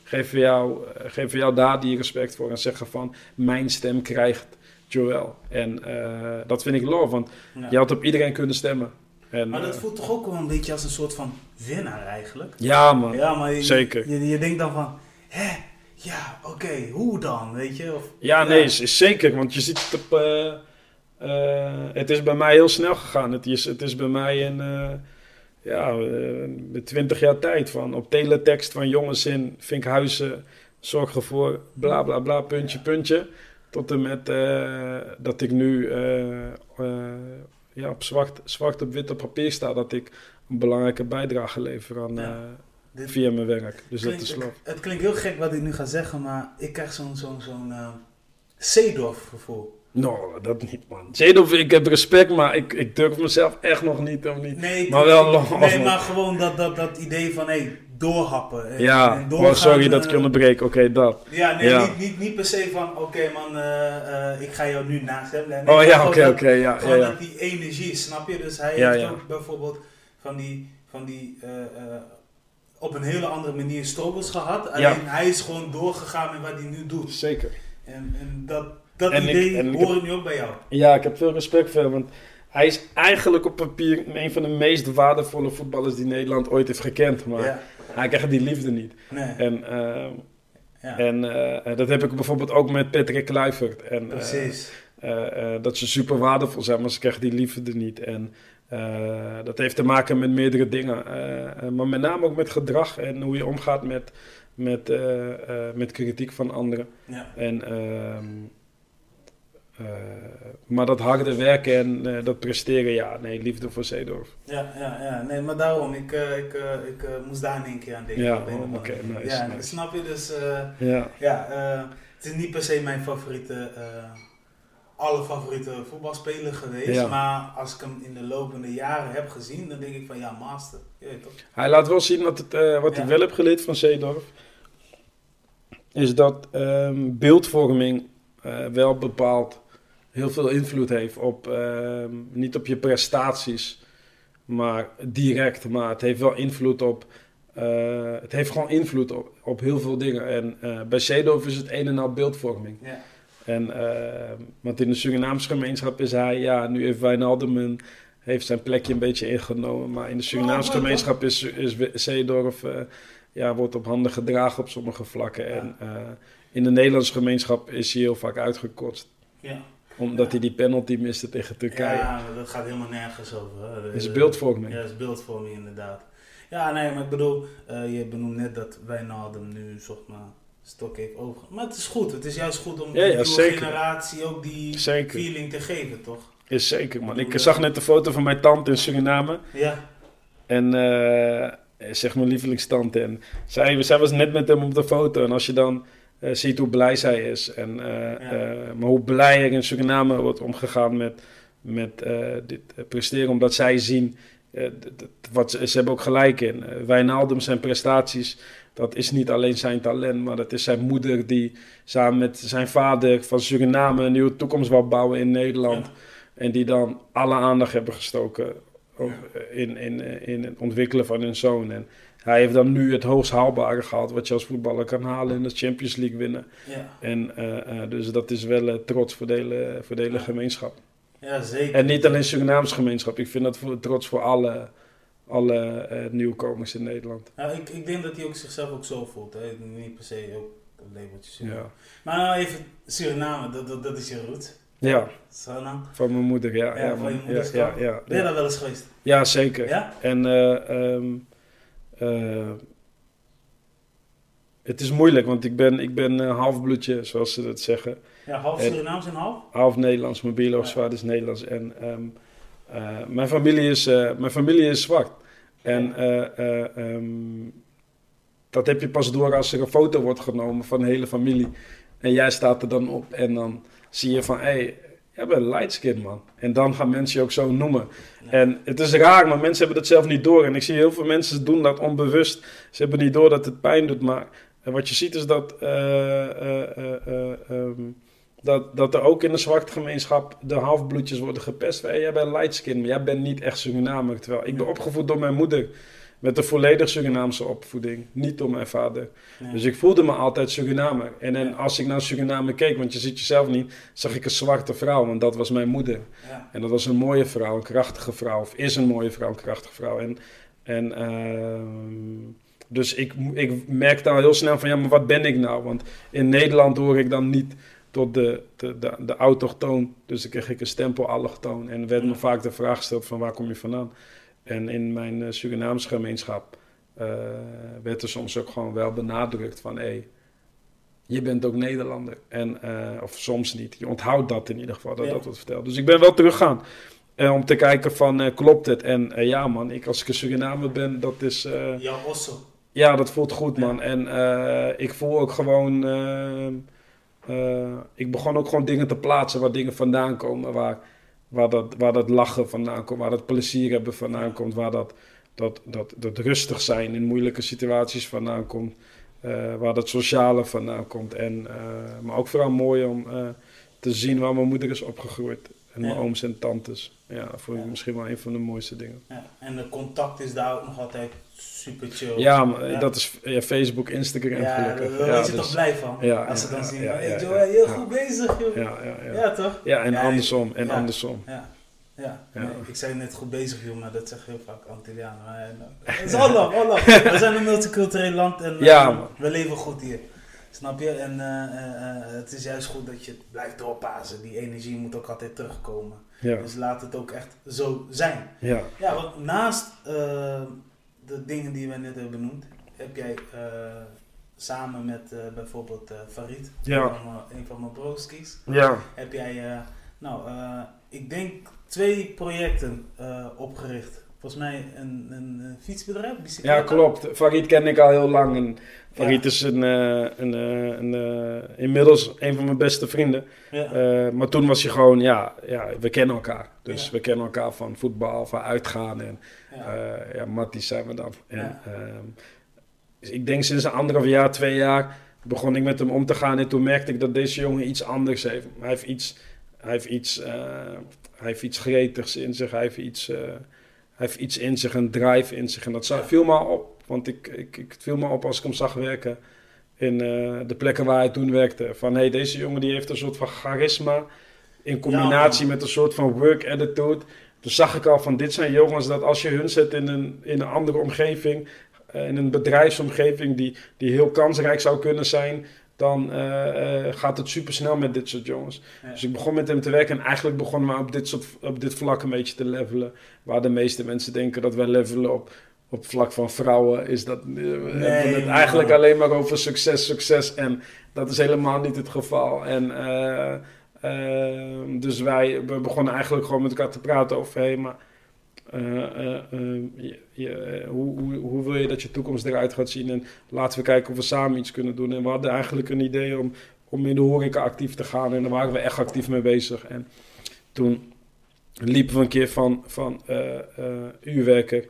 geven jou, eh, geven jou daar die respect voor. En zeggen van, mijn stem krijgt Joel. En eh, dat vind ik love. Want je had op iedereen kunnen stemmen. En, Maar dat voelt toch ook wel een beetje als een soort van winnaar eigenlijk? ja, man. Ja, maar je, Zeker. Je, je denkt dan van, hè, ja, oké, hoe dan, weet je? Of, Ja, nee, is, is zeker. Want je ziet het op. eh, eh, het is bij mij heel snel gegaan. Het is, het is bij mij in. ja, eh, met 20 jaar tijd van op teletext van jongens in Vinkhuizen. Zorg ervoor, bla bla bla, puntje, puntje. Tot en met dat ik nu ja, op zwart, zwart op wit op papier sta. Dat ik een belangrijke bijdrage lever aan, Ja. Dit via mijn werk. Dus dat is love. Het klinkt heel gek wat ik nu ga zeggen, maar ik krijg zo'n zo'n zo'n eh, Seedorf gevoel. No, dat niet, man. Zedorf, ik heb respect, maar ik, ik durf mezelf echt nog niet. Of niet. Nee, Maar wel Nee, maar gewoon dat, dat, dat idee van, hé, doorhappen. en- Ja, en oh, sorry dat ik eh, onderbreek. Oké, dat. Ja, nee, Ja. Niet, niet, niet per se van, oké man, eh, ik ga jou nu naast hem. Nee, Oh ja, oké, oké, ja, ja, Gewoon ja. dat die energie, snap je? Dus hij heeft ook bijvoorbeeld van die, van die op een hele andere manier struggles gehad. Alleen Ja. hij is gewoon doorgegaan met wat hij nu doet. Zeker. En, en dat, dat En idee ik hoor ik nu ook bij jou. Ja, ik heb veel respect voor hem, want hij is eigenlijk op papier een van de meest waardevolle voetballers die Nederland ooit heeft gekend. Maar Ja, hij krijgt die liefde niet. nee, En, eh, ja, en eh, dat heb ik bijvoorbeeld ook met Patrick Kluivert. En, eh, precies. Dat ze super waardevol zijn, maar ze krijgen die liefde niet. En eh, dat heeft te maken met meerdere dingen. Eh, maar met name ook met gedrag en hoe je omgaat met, met, eh, met kritiek van anderen. Ja. En, ehm, eh, maar dat harde werken en dat presteren, ja, nee, liefde voor Zeedorf. Ja, ja, ja, nee, maar daarom, ik, ik, ik moest daar in één keer aan denken. Ja, oh, oké, nice, ja, nice. snap je? Dus Ja, ja, het is niet per se mijn favoriete, alle favoriete voetbalspeler geweest. Ja. Maar als ik hem in de lopende jaren heb gezien, dan denk ik van ja, master. Je weet toch? Hij laat wel zien wat, het, eh, wat Ja. ik wel heb geleerd van Zeedorf. Is dat ehm, beeldvorming eh, wel bepaald heel veel invloed heeft op, ehm, niet op je prestaties, maar direct, maar het heeft wel invloed op, eh, het heeft gewoon invloed op, op heel veel dingen. En bij Seedorf is het een en al beeldvorming. Ja. En, ehm, want in de Surinaamse gemeenschap is hij, ja, nu heeft Wijnaldum een, heeft zijn plekje een beetje ingenomen, maar in de Surinaamse Oh, gemeenschap is, is Zeedorf, eh, ja, wordt op handen gedragen op sommige vlakken. En eh, in de Nederlandse gemeenschap is hij heel vaak uitgekotst. Ja. Omdat hij die penalty miste tegen Turkije. ja, dat gaat helemaal nergens over. Dat is Eh, beeldvorming. Ja, dat is beeldvorming inderdaad. Ja, nee, maar ik bedoel, eh, je benoemt net dat Wijnaldum nu zeg maar stok heeft over. Maar het is goed, het is juist goed om de Ja, ja, nieuwe generatie ook die Zeker. feeling te geven, toch? Is zeker, man. Ik zag net de foto van mijn tante in Suriname. Ja, En eh, zeg mijn lievelingstante. En zij, zij was net met hem op de foto. En als je dan eh, ziet hoe blij zij is. En, eh, eh, maar hoe blij er in Suriname wordt omgegaan met, met eh, dit eh, presteren. Omdat zij zien, eh, wat ze, hebben ook gelijk in. Wijnaldum zijn prestaties, dat is niet alleen zijn talent. Maar dat is zijn moeder die samen met zijn vader van Suriname een nieuwe toekomst wil bouwen in Nederland. Ja. En die dan alle aandacht hebben gestoken in, in, in het ontwikkelen van hun zoon. En hij heeft dan nu het hoogst haalbare gehaald wat je als voetballer kan halen in de Champions League winnen. ja, En eh, eh, dus dat is wel eh, trots voor de hele, voor de hele gemeenschap. ja, zeker. En niet alleen Surinaamse gemeenschap. Ik vind dat voor, trots voor alle, alle eh, nieuwkomers in Nederland. Nou, ik, ik denk dat hij ook zichzelf ook zo voelt. Hè? Niet per se ook een labeltje. Ja, Maar nou even Suriname, dat, dat, dat is je route. ja Suriname. van mijn moeder. Ja, Ja, ja, van je ja, moeders ja, kant. ja, Ben je ja. daar wel eens geweest? Ja, zeker. Ja? En eh, ehm, eh, het is moeilijk, want ik ben, ik ben halfbloedje, zoals ze dat zeggen. Ja, half Surinaams en half? Half Nederlands, mijn biologisch Ja. vader is Nederlands. En ehm, eh, mijn, familie is, mijn familie is zwart. En eh, eh, ehm, dat heb je pas door als er een foto wordt genomen van de hele familie. En jij staat er dan op en dan zie je van, hé, hey, jij bent een light skin man. En dan gaan mensen je ook zo noemen. Ja. En het is raar, maar mensen hebben dat zelf niet door. En ik zie heel veel mensen doen dat onbewust. Ze hebben niet door dat het pijn doet. Maar eh, wat je ziet is dat, eh, ehm, dat, dat er ook in de zwarte gemeenschap de halfbloedjes worden gepest. Hey, jij bent light skin, maar jij bent niet echt Surinamer. Terwijl ik ben opgevoed door mijn moeder. Met een volledig Surinaamse opvoeding. Niet door mijn vader. Ja. Dus ik voelde me altijd Surinamer. En, en Ja. als ik naar Suriname keek, want je ziet jezelf niet, zag ik een zwarte vrouw. Want dat was mijn moeder. Ja. En dat was een mooie vrouw, een krachtige vrouw. Of is een mooie vrouw, een krachtige vrouw. En, en ehm, dus ik, ik merkte al heel snel van, ja, maar wat ben ik nou? Want in Nederland hoor ik dan niet tot de, de, de, de autochtoon. Dus dan kreeg ik een stempel allochtoon. En er werd me Ja. vaak de vraag gesteld van, waar kom je vandaan? En in mijn eh, Surinaamse gemeenschap eh, werd er soms ook gewoon wel benadrukt van... Hey, je bent ook Nederlander. En, eh, of soms niet. Je onthoudt dat in ieder geval, dat Ja. dat wordt verteld. Dus ik ben wel teruggegaan. om te kijken van, klopt het? En ja man, ik, als ik een Surinamer ben, dat is... Jouw osso. ja, dat voelt goed, Ja. man. En ik voel ook gewoon. Eh, ik begon ook gewoon dingen te plaatsen waar dingen vandaan komen. Waar, waar, dat, waar dat lachen vandaan komt, waar dat plezier hebben vandaan komt. Waar dat, dat, dat, dat rustig zijn in moeilijke situaties vandaan komt. eh, waar dat sociale vandaan komt. En, eh, maar ook vooral mooi om te zien waar mijn moeder is opgegroeid. En mijn ooms en tantes. Ja, dat vond ik misschien wel een van de mooiste dingen. Ja. En de contact is daar ook nog altijd super chill. Ja, maar Ja. dat is ja, Facebook, Instagram Ja, gelukkig. daar ja, je dus- toch blij van. Ja, als ze dan zien, hey ja, Joe, ja, heel goed bezig joh. Ja, ja, ja. Ja, toch? Ja, en andersom. En andersom. Ja. Ja. Nee, ik zei net goed bezig joh, maar dat zeggen heel vaak Antillianen. Maar, eh, *laughs* Het is Allah, Allah. We zijn een multicultureel land en eh, we leven goed hier. Snap je? En eh, eh, eh, het is juist goed dat je blijft doorpazen. Die energie moet ook altijd terugkomen. Ja, Dus laat het ook echt zo zijn. ja. Ja, want naast de dingen die we net hebben benoemd, heb jij samen met bijvoorbeeld Farid, Ja. een, van mijn- een van mijn broskies, ja. heb jij, nou, ik denk twee projecten opgericht. Volgens mij een, een, een fietsbedrijf. Ja, klopt. Farid ken ik al heel lang. En Farid Ja. is een, eh, een, eh, een, eh, inmiddels een van mijn beste vrienden. Ja. Maar toen was hij gewoon, ja, ja, we kennen elkaar. Dus Ja. we kennen elkaar van voetbal, van uitgaan. En ja. Matties zijn we dan. En, ehm, dus ik denk sinds een anderhalf jaar, twee jaar, begon ik met hem om te gaan en toen merkte ik dat deze jongen iets anders heeft. Hij heeft iets, hij heeft iets, hij heeft iets gretigs in zich, hij heeft iets, heeft iets in zich, een drive in zich. En dat zag, viel me op, want ik, ik, ik, het viel me op als ik hem zag werken in eh, de plekken waar hij toen werkte. Van hé, hey, deze jongen die heeft een soort van charisma in combinatie Ja. met een soort van work attitude. Toen zag ik al van dit zijn jongens dat als je hun zet in een, in een andere omgeving, eh, in een bedrijfsomgeving die, die heel kansrijk zou kunnen zijn, dan eh, eh, gaat het super snel met dit soort jongens. Ja. Dus ik begon met hem te werken en eigenlijk begonnen we op dit, soort, op dit vlak een beetje te levelen. Waar de meeste mensen denken dat wij levelen op, op vlak van vrouwen, is dat eh, het man. eigenlijk alleen maar over succes, succes. En dat is helemaal niet het geval. En dus wij we begonnen eigenlijk gewoon met elkaar te praten over, hé, maar je- je, eh, hoe, hoe, hoe wil je dat je toekomst eruit gaat zien? En laten we kijken of we samen iets kunnen doen. En we hadden eigenlijk een idee om, om in de horeca actief te gaan. En daar waren we echt actief mee bezig. En toen liepen we een keer van, van eh, eh, uurwerker.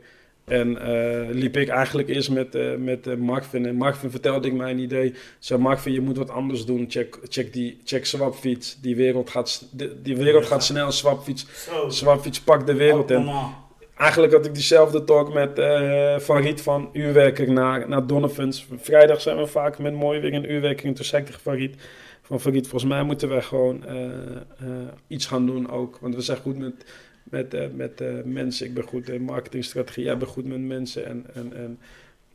En eh, liep ik eigenlijk eerst met, eh met eh, Marvin. En Marvin vertelde ik mijn idee. Zei Marvin, je moet wat anders doen. Check, check, die, check Swapfiets. Die wereld gaat, die, die wereld gaat snel. Swapfiets. Swapfiets pakt de wereld. En Allemaal. Eigenlijk had ik diezelfde talk met eh Farid van Uurwerker naar, naar Donovan's. Vrijdag zijn we vaak met mooi weer in Uurwerker. En toen zei ik tegen Farid, van Farid, volgens mij moeten wij gewoon eh, eh, iets gaan doen ook. Want we zijn goed met, met, met mensen. Ik ben goed in marketingstrategie, jij bent goed met mensen. En, en, en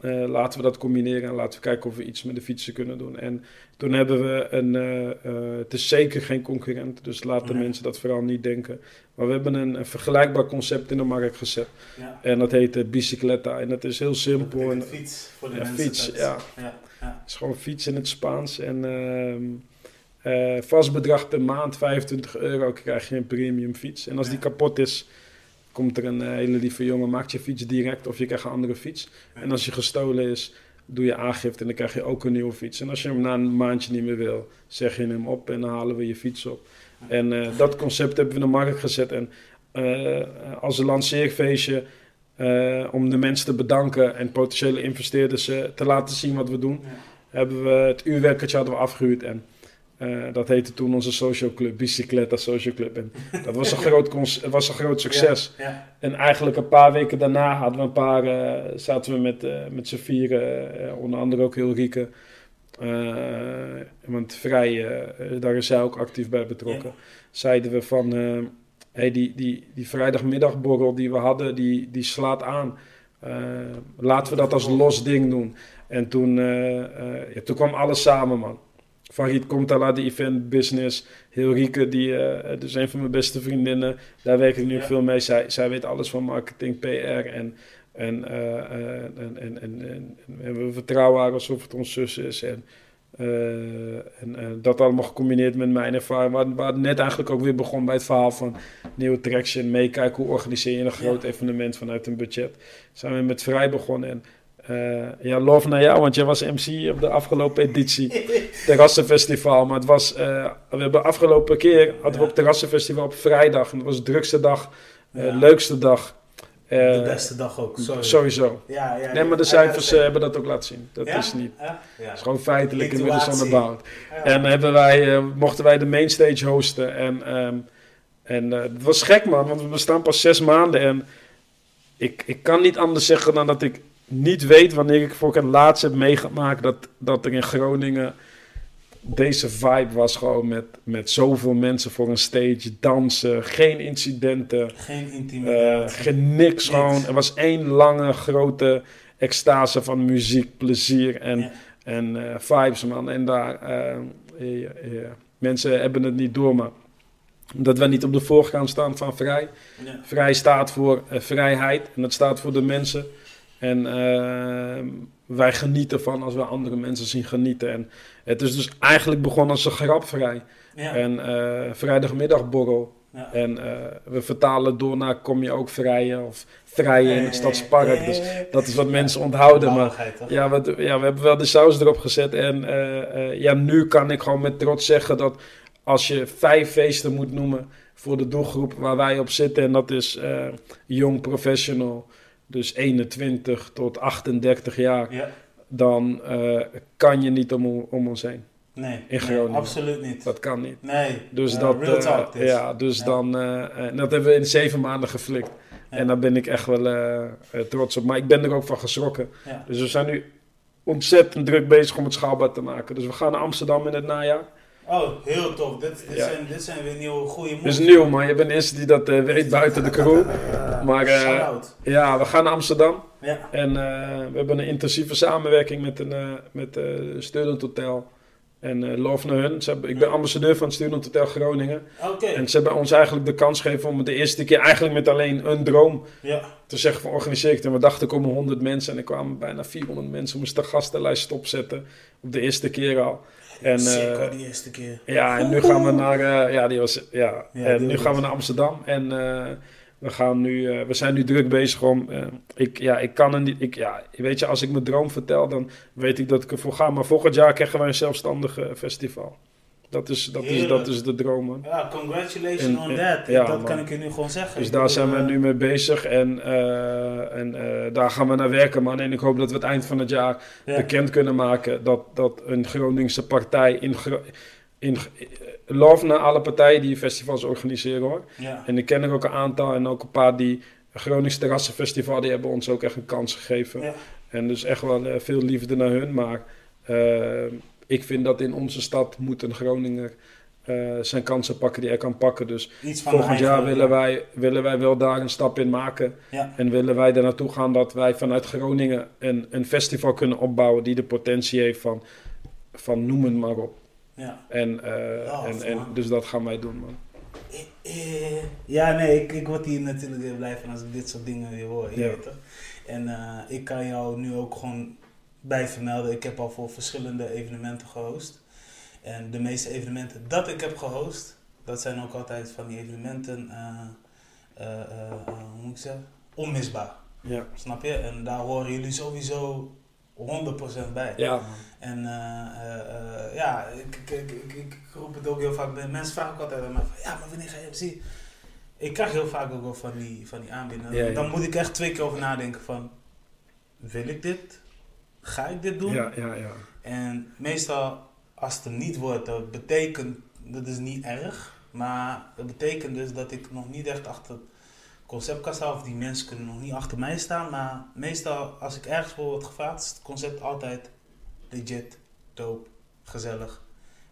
eh, laten we dat combineren en laten we kijken of we iets met de fietsen kunnen doen. En toen hebben we een, eh, eh, het is zeker geen concurrent, dus laten Nee. mensen dat vooral niet denken. Maar we hebben een, een vergelijkbaar concept in de markt gezet. Ja. En dat heet Bicicletta. En dat is heel simpel. En, Een het fiets voor de Ja, mensen. fiets, ja. ja. ja. is gewoon fiets in het Spaans. En ehm, eh, vast bedrag per maand, 25 euro, krijg je een premium fiets. En als die kapot is, komt er een eh, hele lieve jongen, maakt je fiets direct of je krijgt een andere fiets. En als je gestolen is, doe je aangifte en dan krijg je ook een nieuwe fiets. En als je hem na een maandje niet meer wil, zeg je hem op en dan halen we je fiets op. En eh, dat concept hebben we in de markt gezet. En eh, als een lanceerfeestje, om de mensen te bedanken en potentiële investeerders te laten zien wat we doen, hebben we het uurwerkertje hadden we afgehuurd. En eh, dat heette toen onze social club, Bicicletta Social Club. En dat was een *laughs* groot, was een groot succes. Ja. En eigenlijk een paar weken daarna hadden we een paar, eh, zaten we met, eh, met z'n vieren, onder andere ook heel Rieke. Eh, want Vrij, daar is zij ook actief bij betrokken. Zeiden we van, hey, die, die, die vrijdagmiddagborrel die we hadden, die, die slaat aan. Laten we dat als los ding doen. En toen, ja, toen kwam alles samen, man. Farid komt al uit de event business. Heel Rieke, die eh dus een van mijn beste vriendinnen. Daar werk ik nu Ja. veel mee. Zij, zij weet alles van marketing, PR. En, en, eh, eh, en, en, en, en, en we vertrouwen haar alsof het ons zus is. En, eh, en eh, dat allemaal gecombineerd met mijn ervaring. Waar, net eigenlijk ook weer begon bij het verhaal van nieuwe traction. Meekijken, hoe organiseer je een groot Ja. evenement vanuit een budget. Zijn we met vrij begonnen. En eh, ja, love naar jou, want jij was MC op de afgelopen editie. *laughs* Terrassenfestival. Maar het was, eh, we hebben afgelopen keer hadden we op Terrassenfestival op vrijdag. En dat was de drukste dag, Ja. leukste dag. De beste dag ook. Sorry. Sowieso. Ja, ja, Nee, maar de cijfers hebben dat ook laten zien. Dat is niet. Ja? Ja. Het is gewoon feitelijk inmiddels onderbouwd. Ja. En hebben wij, mochten wij de mainstage hosten. En, ehm, en het was gek man, want we bestaan pas zes maanden. En ik, ik kan niet anders zeggen dan dat ik niet weet wanneer ik voor het laatst heb meegemaakt dat, dat er in Groningen deze vibe was gewoon met, met zoveel mensen voor een stage, dansen, geen incidenten. Geen Eh, intimidatie. geen niks, gewoon. Er was één lange, grote extase van muziek, plezier en, Ja. en eh, vibes, man. En daar, eh, mensen hebben het niet door, maar dat wij niet op de voorgrond staan van vrij. Ja. Vrij staat voor eh, vrijheid en dat staat voor de mensen. En eh, wij genieten ervan als we andere mensen zien genieten. En het is dus eigenlijk begonnen als een grap vrij. Ja. En eh, vrijdagmiddagborrel. Ja. En eh, we vertalen door naar kom je ook vrijen of vrijen in het stadspark. Dus dat is wat mensen onthouden. Maar ja, we, ja, we hebben wel de saus erop gezet. En eh, ja, nu kan ik gewoon met trots zeggen dat als je vijf feesten moet noemen voor de doelgroep waar wij op zitten. En dat is jong professional, dus 21 tot 38 jaar. Ja. dan eh, kan je niet om, om ons heen. Nee, In nee, Groningen. absoluut niet. Dat kan niet. Nee, Dus eh, dat, real eh, talk ja, dus Ja. dan, en dat hebben we in zeven maanden geflikt. Ja. En daar ben ik echt wel trots op. Maar ik ben er ook van geschrokken. Dus we zijn nu ontzettend druk bezig om het schaalbaar te maken. Dus we gaan naar Amsterdam in het najaar. Oh, heel tof. Dit, dit, Ja. zijn, dit zijn weer nieuwe goede moves. is nieuw, man. Je bent de eerste die dat eh, weet buiten de crew. Maar eh, Shout-out. ja, we gaan naar Amsterdam. Ja. En we hebben een intensieve samenwerking met een met, Student Hotel. En love naar hun. Ze hebben, ik ben ambassadeur van het Student Hotel Groningen. Oké. En ze hebben ons eigenlijk de kans gegeven om de eerste keer eigenlijk met alleen een droom Ja. te zeggen van organiseer ik. En we dachten er komen 100 mensen en er kwamen bijna 400 mensen. We moesten de gastenlijst opzetten op de eerste keer al. En, eh, Zeker die eerste keer. ja, en nu gaan we naar, eh, ja, die was, ja. Ja, en nu gaan we naar Amsterdam en eh, we, gaan nu, eh, we zijn nu druk bezig om, eh, ik, ja, ik kan er niet, ik, ja, weet je, als ik mijn droom vertel, dan weet ik dat ik ervoor ga. Maar volgend jaar krijgen wij een zelfstandig eh, festival. Dat is, dat, is, dat is de droom, man. Ja, congratulations En- on en- that. ja, dat man. kan ik je nu gewoon zeggen. Dus daar bedoel, zijn we eh, nu mee bezig en, eh, en eh, daar gaan we naar werken, man. En ik hoop dat we het eind van het jaar ja. bekend kunnen maken dat, dat een Groningse partij in, Gro- in eh, love naar alle partijen die festivals organiseren hoor. Ja. En ik ken er ook een aantal en ook een paar die Gronings Terrassenfestival, die hebben ons ook echt een kans gegeven. Ja. En dus echt wel eh, veel liefde naar hun, maar eh, ik vind dat in onze stad moet een Groninger eh, zijn kansen pakken die hij kan pakken. Dus volgend jaar willen wij, willen wij wel daar een stap in maken. Ja. En willen wij er naartoe gaan dat wij vanuit Groningen een, een festival kunnen opbouwen die de potentie heeft van, van noem het maar op. Ja. En, Ja, en, en, dus dat gaan wij doen, man. Eh, Ja, nee, ik, ik word hier natuurlijk weer blij van als ik dit soort dingen weer hoor. Je Ja. weet toch? En ik kan jou nu ook gewoon bij vermelden. Ik heb al voor verschillende evenementen gehost. En de meeste evenementen dat ik heb gehost, dat zijn ook altijd van die evenementen, eh, eh, eh, hoe moet ik zeggen, onmisbaar. Ja, Snap je? En daar horen jullie sowieso 100% bij. ja. En eh, eh, eh, ja, ik, ik, ik, ik, ik roep het ook heel vaak bij mensen vragen ook altijd aan mij van ja, maar wanneer ga je MC? Ik krijg heel vaak ook wel van die, van die aanbiedingen. Ja, ja. Dan moet ik echt twee keer over nadenken van wil ik dit? Ga ik dit doen? Ja, ja, ja. En meestal als het er niet wordt, dat betekent, dat is niet erg, maar dat betekent dus dat ik nog niet echt achter het concept kan staan, of die mensen kunnen nog niet achter mij staan, maar meestal als ik ergens voor word gevraagd, is het concept altijd legit, dope, gezellig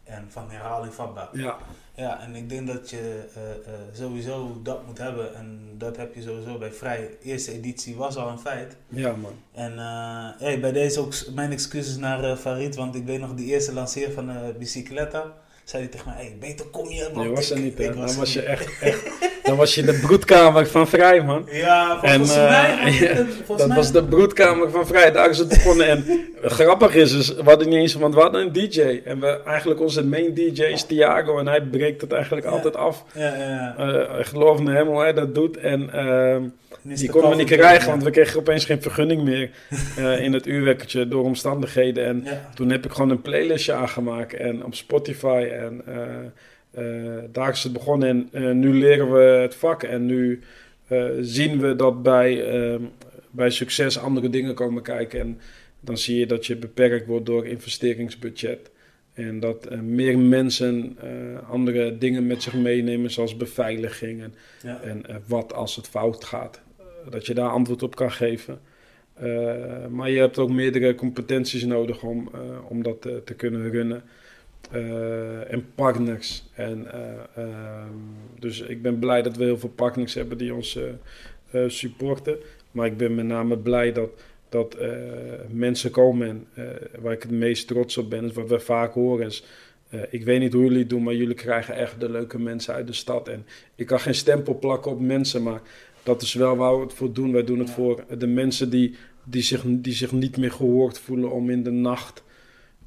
en van herhaling vatbaar. Ja, Ja, en ik denk dat je eh, eh, sowieso dat moet hebben en dat heb je sowieso bij Vrij. Eerste editie was al een feit. ja man. En eh, hey, bij deze ook mijn excuses naar Farid, want ik weet nog de eerste lanceer van de Bicicletta. Zei hij tegen mij, hey, beter kom je. Je was er niet, hè? Dan was je echt, echt... *laughs* Dan was je de broedkamer van Vrij, man. Ja, En, volgens eh, mij. *laughs* het volgens Dat mij- was de broedkamer van Vrij. Daar is het begonnen. En grappig is, dus, we hadden niet eens... Want we hadden een DJ. En we, eigenlijk onze main DJ is Thiago. En hij breekt het eigenlijk Ja. altijd af. Ja, ja, ja. Eh, ik geloof hem hoe hij dat doet. En ehm. Die konden we niet krijgen, ja. want we kregen opeens geen vergunning meer eh, *laughs* in het uurwekkertje door omstandigheden. En Ja, toen heb ik gewoon een playlistje aangemaakt en op Spotify. En eh, eh, daar is het begonnen. En nu leren we het vak. En nu zien we dat bij, ehm, bij succes andere dingen komen kijken. En dan zie je dat je beperkt wordt door investeringsbudget. En dat meer mensen andere dingen met zich meenemen, zoals beveiliging en ja. en wat als het fout gaat. Dat je daar antwoord op kan geven. Eh, maar je hebt ook meerdere competenties nodig om, eh, om dat eh, te kunnen runnen. En partners. En, eh, ehm, dus ik ben blij dat we heel veel partners hebben die ons supporten. Maar ik ben met name blij dat, dat mensen komen. En waar ik het meest trots op ben, is wat we vaak horen. Is, ik weet niet hoe jullie het doen, maar jullie krijgen echt de leuke mensen uit de stad. En ik kan geen stempel plakken op mensen, maar dat is wel waar we het voor doen. Wij doen het voor de mensen die, die, zich, die zich niet meer gehoord voelen om in de nacht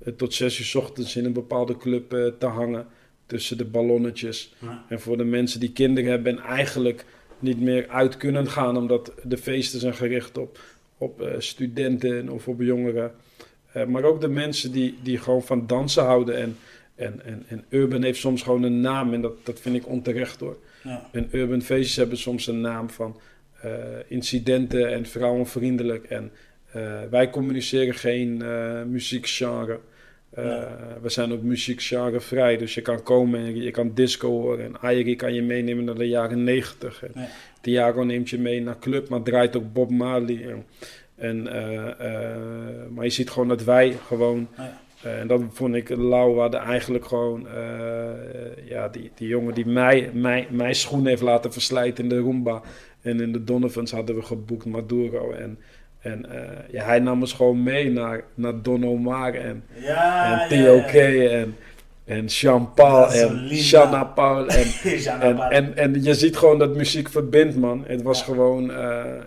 eh, tot zes uur 's ochtends in een bepaalde club eh, te hangen. Tussen de ballonnetjes. Ja. En voor de mensen die kinderen hebben en eigenlijk niet meer uit kunnen gaan, omdat de feesten zijn gericht op, op eh, studenten of op jongeren. Maar ook de mensen die, die gewoon van dansen houden. En, en, en, en Urban heeft soms gewoon een naam en dat, dat vind ik onterecht hoor. Ja. En urban feestjes hebben soms een naam van eh, incidenten en vrouwenvriendelijk. En Eh, wij communiceren geen eh muziekgenre. We zijn ook muziekgenre vrij. Dus je kan komen en je kan disco horen. En Airi kan je meenemen naar de jaren 90. En Ja. Thiago neemt je mee naar club, maar draait ook Bob Marley. En, en, maar je ziet gewoon dat wij gewoon... Ja. Eh, en dat vond ik lauw. We hadden eigenlijk gewoon... eh, ja, die, die jongen die mij, mij, mijn schoen heeft laten verslijten in de Roomba. En in de Donovans hadden we geboekt Maduro. En, en eh, ja, hij nam ons gewoon mee naar, naar Don Omar en, Ja, en T.O.K. ja, ja. en, en Jean-Paul en. Shanna Paul. En, *laughs* en, en, en je ziet gewoon dat muziek verbindt, man. Het was, gewoon,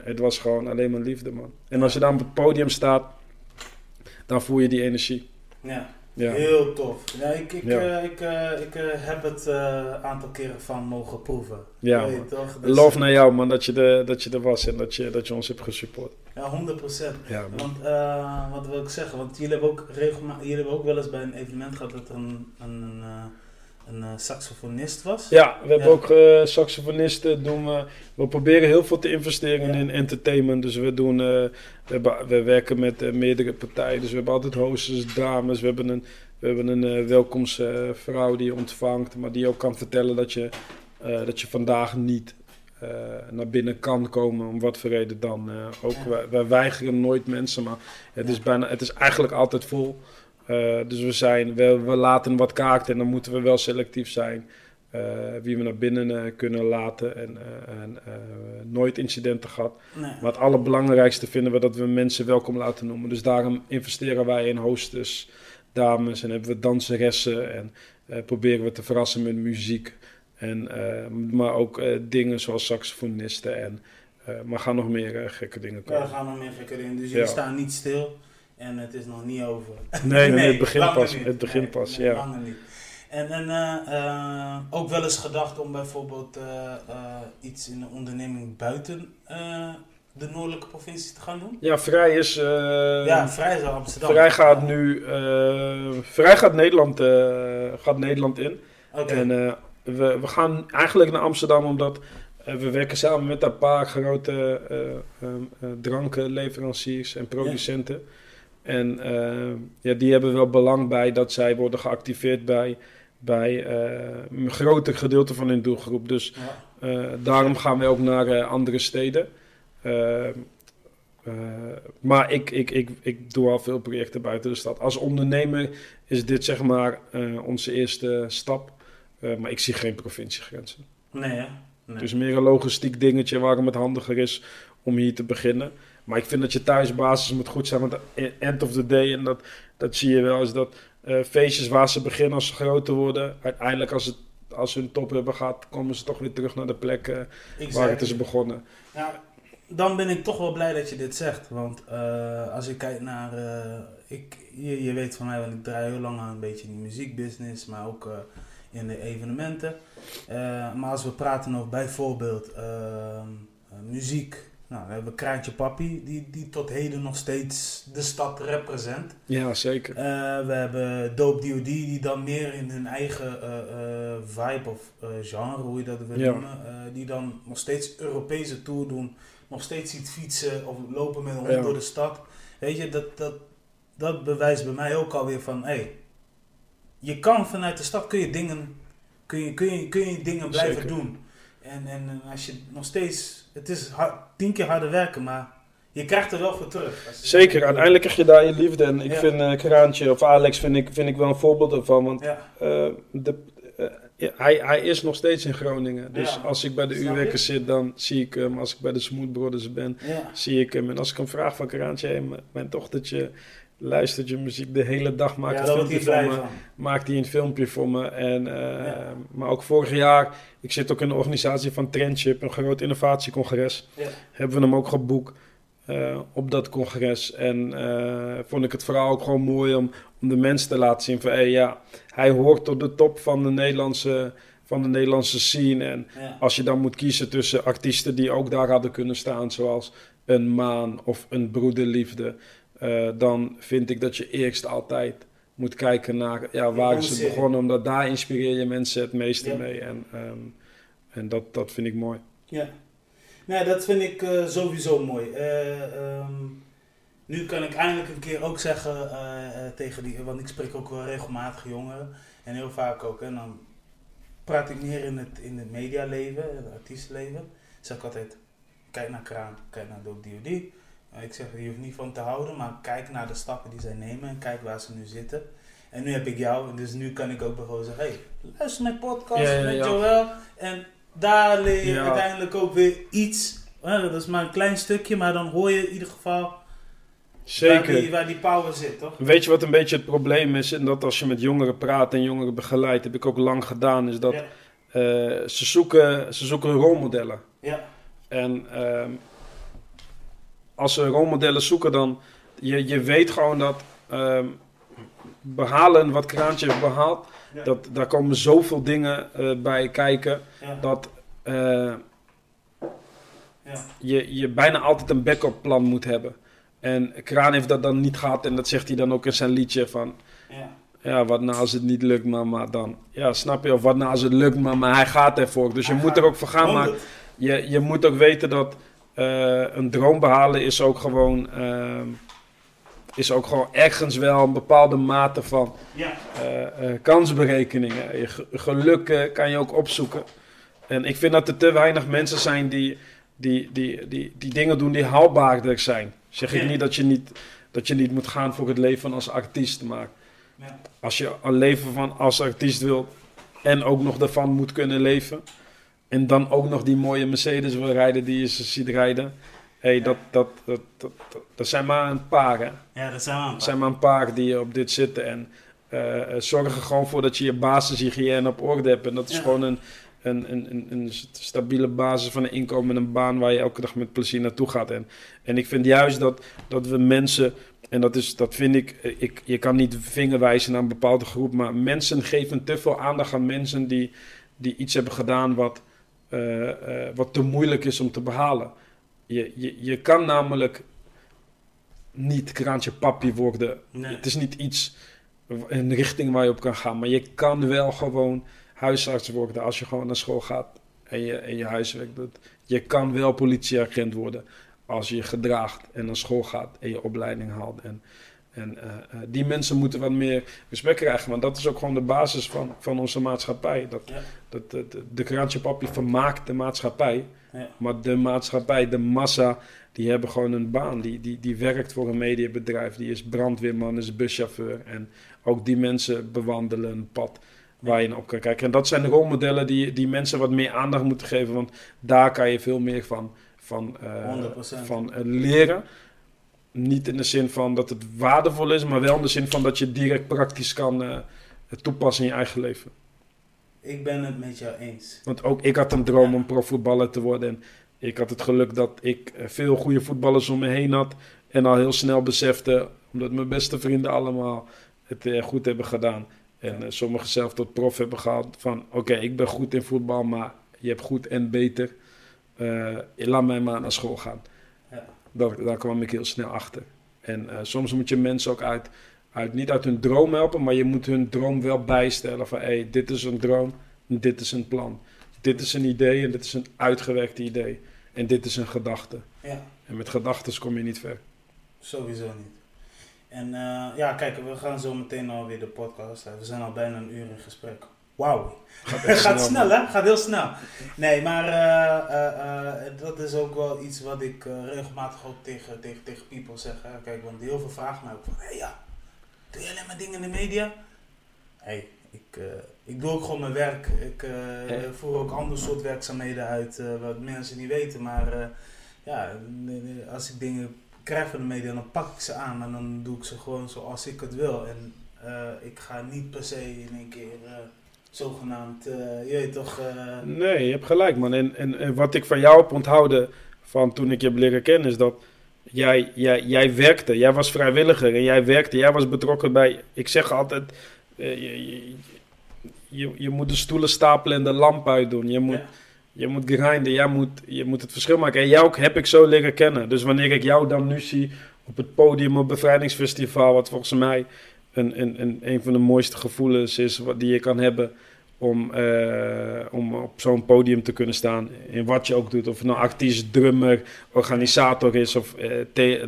het was gewoon alleen maar liefde, man. En als je dan op het podium staat, dan voel je die energie. Ja. Ja, Heel tof. Ja, ik, ik, Ja. eh, ik, eh, ik eh, heb het een aantal keren van mogen proeven. ja je toch? Dus- Love naar jou, man, dat je, de, dat je er was en dat je, dat je ons hebt gesupport. Ja, 100 procent. Ja, man. Want, wat wil ik zeggen? Want jullie hebben ook, regelma- jullie hebben ook wel eens bij een evenement gehad dat een, een, een, een eh, saxofonist was. Ja, we hebben Ja. ook eh, saxofonisten. Doen we, we proberen heel veel te investeren Ja. in entertainment. Dus we, doen, eh, we, hebben, we werken met meerdere partijen. Dus we hebben altijd hosters, dames. We hebben een, we hebben een welkomstvrouw die je ontvangt. Maar die ook kan vertellen dat je, dat je vandaag niet naar binnen kan komen. Om wat voor reden dan ook. Ja. Wij, wij weigeren nooit mensen. Maar het, is, bijna, het is eigenlijk altijd vol. Eh, dus we, zijn, we, we laten wat kaarten en dan moeten we wel selectief zijn eh, wie we naar binnen eh, kunnen laten. En, en nooit incidenten gehad. Nee. Maar het allerbelangrijkste vinden we dat we mensen welkom laten noemen. Dus daarom investeren wij in hostess, dames en hebben we danseressen en proberen we te verrassen met muziek. En, maar ook dingen zoals saxofonisten en maar gaan nog meer gekke dingen Ja, er komen. gaan nog meer gekker in. Dus jullie Ja. staan niet stil en het is nog niet over. Nee, nee, het begint pas. niet. Het begint Nee, pas, nee, ja. langer niet. En, en eh, eh, ook wel eens gedacht om bijvoorbeeld eh, iets in een onderneming buiten de noordelijke provincies te gaan doen? Ja, Vrij is... ja, vrij is Amsterdam. Vrij gaat nu... Vrij gaat Nederland, gaat Nederland in. Oké. En we, we gaan eigenlijk naar Amsterdam omdat we werken samen met een paar grote drankenleveranciers en producenten. En eh, ja, die hebben wel belang bij dat zij worden geactiveerd bij, bij eh, een groter gedeelte van hun doelgroep. Dus Ja. eh, daarom gaan we ook naar andere steden. Maar ik, ik, ik, ik doe al veel projecten buiten de stad. Als ondernemer is dit zeg maar onze eerste stap. Maar ik zie geen provinciegrenzen. Nee, hè? Nee. Het is meer een logistiek dingetje waarom het handiger is om hier te beginnen. Maar ik vind dat je thuisbasis moet goed zijn. Want end of the day, en dat, dat zie je wel, is dat eh, feestjes waar ze beginnen als ze groter worden. Uiteindelijk als, het, als ze hun top hebben gehad, komen ze toch weer terug naar de plek waar het is begonnen. Ja, dan ben ik toch wel blij dat je dit zegt. Want eh, als ik kijk naar. eh, ik, je, je weet van mij, want ik draai heel lang aan een beetje in de muziekbusiness, maar ook in de evenementen. Maar als we praten over bijvoorbeeld ehm, eh, muziek. Nou, dan hebben we Kraantje Papi, die, die tot heden nog steeds de stad represent. Ja, zeker. Eh, we hebben Dope D.O.D. die dan meer in hun eigen eh, eh, vibe of genre, hoe je dat wil Ja. noemen, die dan nog steeds Europese tour doen, nog steeds iets fietsen of lopen met een hond Ja. door de stad. Weet je, dat, dat, dat bewijst bij mij ook alweer van, hé, je kan vanuit de stad kun je dingen, kun je, kun je, kun je dingen blijven Zeker. doen. En, en als je nog steeds, het is hard, tien keer harder werken, maar je krijgt er wel voor terug. Zeker, uiteindelijk krijg je daar je liefde. En ik Ja. vind eh Kraantje of Alex vind ik, vind ik wel een voorbeeld ervan. Want Ja, eh, de, eh, ja, hij, hij is nog steeds in Groningen. Dus als ik bij de? U-werkers zit, dan zie ik hem. Als ik bij de Smooth Brothers ben, zie ik hem. En als ik hem vraag van Kraantje, hey, mijn dochtertje luistert je muziek de hele dag, maakt ja, een filmpje voor me. Maakt hij een filmpje voor me. En, eh, Ja. Maar ook vorig jaar, ik zit ook in de organisatie van Trendship, een groot innovatiecongres. Ja. Hebben we hem ook geboekt eh, op dat congres. En eh, vond ik het vooral ook gewoon mooi om, om de mensen te laten zien van... Hey, ja, hij hoort tot de top van de Nederlandse, van de Nederlandse scene. En Ja. als je dan moet kiezen tussen artiesten die ook daar hadden kunnen staan... zoals een Maan of een Broederliefde... eh, dan vind ik dat je eerst altijd moet kijken naar ja, waar is het begonnen. Omdat daar inspireer je mensen het meeste Ja. mee. En, ehm, en dat, dat vind ik mooi. Ja. Nee, dat vind ik eh, sowieso mooi. Eh, ehm, nu kan ik eindelijk een keer ook zeggen tegen die, want ik spreek ook wel regelmatig jongeren en heel vaak ook. En dan praat ik meer in het, in het medialeven, het artiestenleven. Zeg ik altijd, kijk naar Kraan, kijk naar Dope DOD. Ik zeg, je hoeft niet van te houden, maar kijk naar de stappen die zij nemen en kijk waar ze nu zitten. En nu heb ik jou, dus nu kan ik ook bijvoorbeeld zeggen, hey, luister mijn podcast Ja, ja, met ja. Joël. En daar leer je uiteindelijk ook weer iets. Dat is maar een klein stukje, maar dan hoor je in ieder geval waar Zeker. die, waar die power zit, toch? Weet je wat een beetje het probleem is? En dat als je met jongeren praat en jongeren begeleidt, heb ik ook lang gedaan, is dat eh, ze, zoeken, ze zoeken rolmodellen. ja, En ehm, als ze rolmodellen zoeken, dan je, je weet gewoon dat ehm, behalen wat Kraantje heeft behaald, Ja. dat, daar komen zoveel dingen eh, bij kijken, ja, dat eh, ja. je, je bijna altijd een backup plan moet hebben. En Kraan heeft dat dan niet gehad en dat zegt hij dan ook in zijn liedje van... ja. Ja, wat nou als het niet lukt, mama, dan... Ja, snap je? Of wat nou als het lukt, mama, hij gaat ervoor. Dus je Hij moet er ook voor gaan, maar je, je moet ook weten dat een droom behalen is ook gewoon... ehm, is ook gewoon ergens wel een bepaalde mate van Ja, eh, eh, kansberekeningen. Je ge- geluk eh, kan je ook opzoeken. En ik vind dat er te weinig mensen zijn die, die, die, die, die dingen doen die haalbaarder zijn. Zeg ik niet dat je niet, dat je niet moet gaan voor het leven als artiest, maar ja, als je een leven van als artiest wil en ook nog daarvan moet kunnen leven. En dan ook nog die mooie Mercedes wil rijden die je ze ziet rijden. Hey, dat, dat, dat, dat, dat, zijn maar een paar. Hè. ja, dat zijn we aan. Er zijn maar een paar die op dit zitten. En eh, eh, zorg er gewoon voor dat je je basishygiëne op orde hebt. En dat is gewoon een, een, een, een, een stabiele basis van een inkomen en een baan waar je elke dag met plezier naartoe gaat. En, en ik vind juist dat, dat we mensen. En dat, is, dat vind ik, eh, ik, je kan niet vingerwijzen naar een bepaalde groep, maar mensen geven te veel aandacht aan mensen die, die iets hebben gedaan wat, eh, eh, wat te moeilijk is om te behalen. Je, je, je kan namelijk niet kraantje papi worden. Nee. Het is niet iets, een richting waar je op kan gaan. Maar je kan wel gewoon huisarts worden als je gewoon naar school gaat en je, en je huiswerk doet. Je kan wel politieagent worden als je je gedraagt en naar school gaat en je opleiding haalt. En, en eh, eh, die mensen moeten wat meer respect krijgen. Want dat is ook gewoon de basis van, van onze maatschappij. Dat, Ja. dat, de, de, de kraantje papi vermaakt de maatschappij. Ja. Maar de maatschappij, de massa, die hebben gewoon een baan. Die, die, die werkt voor een mediabedrijf. Die is brandweerman, is buschauffeur. En ook die mensen bewandelen een pad waar je naar op kan kijken. En dat zijn de rolmodellen die, die mensen wat meer aandacht moeten geven. Want daar kan je veel meer van, van, eh, 100%. van leren. Niet in de zin van dat het waardevol is, maar wel in de zin van dat je direct praktisch kan eh, toepassen in je eigen leven. Ik ben het met jou eens. Want ook ik had een droom om profvoetballer te worden. En ik had het geluk dat ik eh, veel goede voetballers om me heen had. En al heel snel besefte, omdat mijn beste vrienden allemaal het eh, goed hebben gedaan. En Ja. sommigen zelf tot prof hebben gehaald. Van oké, ik ben goed in voetbal, maar je hebt goed en beter. Laat mij maar naar school gaan. Daar, daar kwam ik heel snel achter. En eh, soms moet je mensen ook uit, uit, niet uit hun droom helpen, maar je moet hun droom wel bijstellen. Van hé, hey, dit is een droom, dit is een plan. Dit is een idee en dit is een uitgewerkt idee. En dit is een gedachte. Ja, En met gedachten kom je niet ver. sowieso niet. En eh, ja, kijk, we gaan zo meteen alweer de podcast. We zijn al bijna een uur in gesprek. Wauw. *laughs* Het gaat snel, hè? Gaat heel snel. Nee, maar eh, eh, eh, dat is ook wel iets wat ik regelmatig ook tegen, tegen, tegen people zeg. Hè? Kijk, want heel veel vragen mij ook van, hé hey, ja, doe je alleen maar dingen in de media? Hé, hey, ik, ik doe ook gewoon mijn werk. Ik voer ook ander soort werkzaamheden uit, wat mensen niet weten. Maar ja, als ik dingen krijg van de media, dan pak ik ze aan en dan doe ik ze gewoon zoals ik het wil. En ik ga niet per se in één keer zogenaamd, eh, je toch... eh, Nee, je hebt gelijk, man. En, en, en wat ik van jou heb onthouden van toen ik je heb leren kennen, is dat jij, jij, jij werkte. Jij was vrijwilliger en jij werkte. Jij was betrokken bij. Ik zeg altijd: eh, je, je, je, je moet de stoelen stapelen en de lamp uitdoen. Je moet, ja. je moet grinden. Jij moet, je moet het verschil maken. En jou heb ik zo leren kennen. Dus wanneer ik jou dan nu zie op het podium op Bevrijdingsfestival, wat volgens mij een, een, een, een van de mooiste gevoelens is wat, die je kan hebben om, eh, om op zo'n podium te kunnen staan. In wat je ook doet. Of het nou artiest, drummer, organisator is of eh,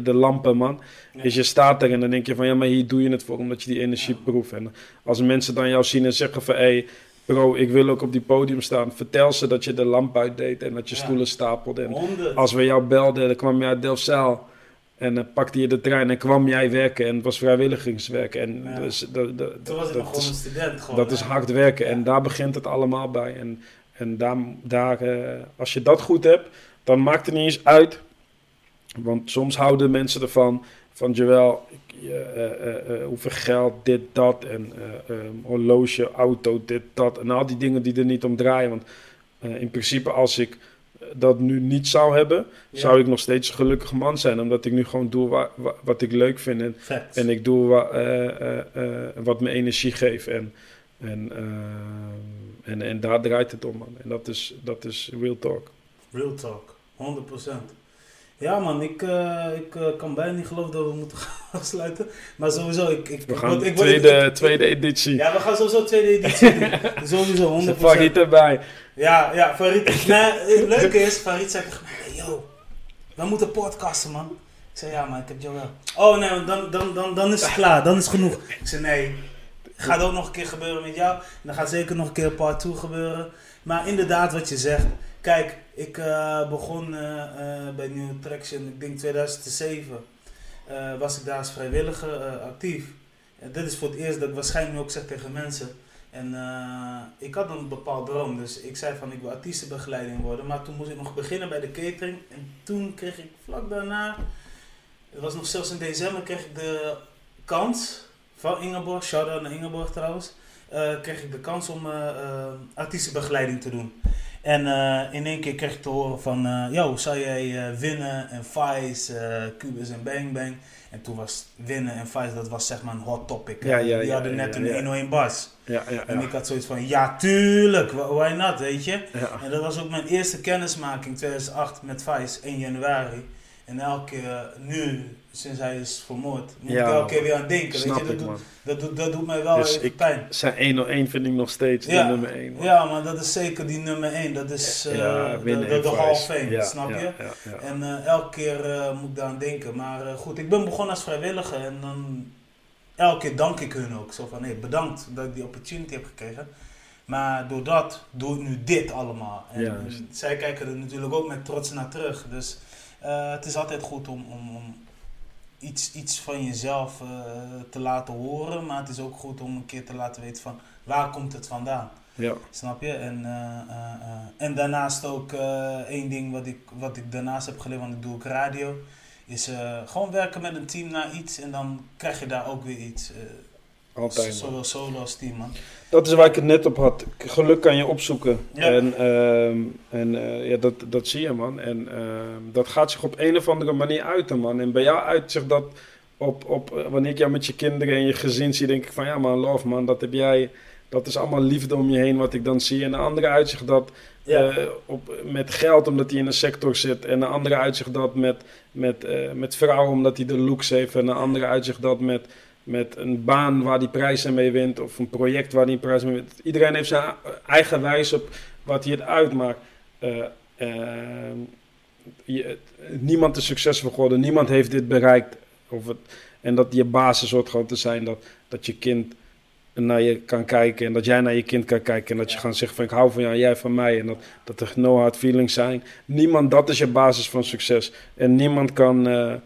de lampen, man. Ja. Dus je staat er en dan denk je van ja, maar hier doe je het voor omdat je die energie proeft. En als mensen dan jou zien en zeggen van hé, hey, bro, ik wil ook op die podium staan. Vertel ze dat je de lamp uitdeed en dat je Ja. stoelen stapelde. En Honderd. als we jou belden, dan kwam je uit Delfzijl. En dan pakte je de trein en kwam jij werken. En het was vrijwilligerswerk. En Ja. dus, dat, dat, Toen was ik nog gewoon is- een student. Gewoon, dat is hard werken en daar begint het allemaal bij. En, en daar, daar, eh, als je dat goed hebt, dan maakt het niet eens uit. Want soms houden mensen ervan, van Joël, ik, eh, eh, hoeveel geld, dit, dat. En eh, eh, horloge, auto, dit, dat. En al die dingen die er niet om draaien. Want in principe als ik dat nu niet zou hebben, Ja. zou ik nog steeds een gelukkig man zijn. Omdat ik nu gewoon doe wa- wa- wat ik leuk vind. En ik doe wa- eh, eh, eh, wat me energie geeft. En, en, en, en daar draait het om, man. En dat is, dat is real talk. Real talk, 100%. Ja man, ik, eh, ik eh, kan bijna niet geloven dat we moeten *laughs* gaan afsluiten. Maar sowieso, ik... ik We gaan ik tweede, ik- tweede editie. Ja, we gaan sowieso tweede editie doen. *laughs* Sowieso, 100%. Zet Farid erbij. Ja, ja, Farid. nee, het leuke is, Farid zei tegen mij, hey, yo, we moeten podcasten man. Ik zei, ja maar ik heb Joel. Oh nee, dan, dan, dan, dan is het *laughs* klaar, dan is het genoeg. Ik zei, nee, gaat ook nog een keer gebeuren met jou. En dan gaat zeker nog een keer part 2 gebeuren. Maar inderdaad wat je zegt. Kijk, ik eh, begon eh, eh, bij New Traction, ik denk 2007. eh, was ik daar als vrijwilliger actief. En dit is voor het eerst dat ik waarschijnlijk ook zeg tegen mensen. En ik had een bepaald droom, dus ik zei van ik wil artiestenbegeleiding worden. Maar toen moest ik nog beginnen bij de catering. En toen kreeg ik vlak daarna, het was nog zelfs in december, kreeg ik de kans van Ingeborg, shout-out naar Ingeborg trouwens. kreeg ik de kans om artiestenbegeleiding te doen. En eh, in één keer kreeg ik te horen van, eh yo, zou jij eh, winnen en Vice, Cubus en Bang Bang. En toen was winnen en Vice, dat was zeg maar een hot topic. Ja, ja, Die ja, hadden net een ja. 101 bas. Ja, ja, En ik had zoiets van, ja tuurlijk, wh- why not, weet je. En dat was ook mijn eerste kennismaking 2008 met Vice, 1 januari. En elke keer nu, sinds hij is vermoord, moet Ja, ik elke keer weer aan denken. Weet je, dat, doet, dat, doet, dat doet mij wel Dus even ik- pijn. Zijn 101 vind ik nog steeds Ja. de nummer 1. Man. Ja, maar dat is zeker die nummer 1. Dat is eh, Ja, de, de. Hall of Fame, Ja, snap je? En eh, elke keer eh, moet ik daar aan denken. Maar goed, ik ben begonnen als vrijwilliger en dan elke keer dank ik hun ook. Zo van, hé, bedankt dat ik die opportunity heb gekregen. Maar door dat doe ik nu dit allemaal. En zij kijken er natuurlijk ook met trots naar terug. Dus eh, het is altijd goed om, om, om iets, iets van jezelf eh, te laten horen. Maar het is ook goed om een keer te laten weten van, waar komt het vandaan? ja. Snap je? En, eh, en daarnaast ook één ding wat ik, wat ik daarnaast heb geleerd, want ik doe ook radio, is gewoon werken met een team naar iets en dan krijg je daar ook weer iets. Altijd. zowel solo als team, man. Dat is waar ik het net op had. Geluk kan je opzoeken. Ja. En, ehm, en eh, ja, dat, dat zie je, man. En ehm, dat gaat zich op een of andere manier uiten, man. En bij jou uit zich dat op, op eh, wanneer ik jou met je kinderen en je gezin zie, denk ik van ja, man, love, man, dat heb jij. Dat is allemaal liefde om je heen wat ik dan zie. En de andere uitzicht dat Ja. eh, op, met geld omdat hij in een sector zit. En de andere uitzicht dat met, met, met vrouwen omdat hij de looks heeft. En de andere uitzicht dat met, met een baan waar hij prijzen mee wint. Of een project waar een prijs mee wint. Iedereen heeft zijn eigen wijze op wat hij het uitmaakt. Eh, ehm, je- niemand is succesvol geworden. Niemand heeft dit bereikt. Of het, en dat je basis hoort gewoon te zijn dat, dat je kind naar je kan kijken en dat jij naar je kind kan kijken en dat je Ja. gaan zeggen van ik hou van jou, jij van mij en dat, dat er no hard feelings zijn. Niemand, dat is je basis van succes. En niemand kan, eh, eh,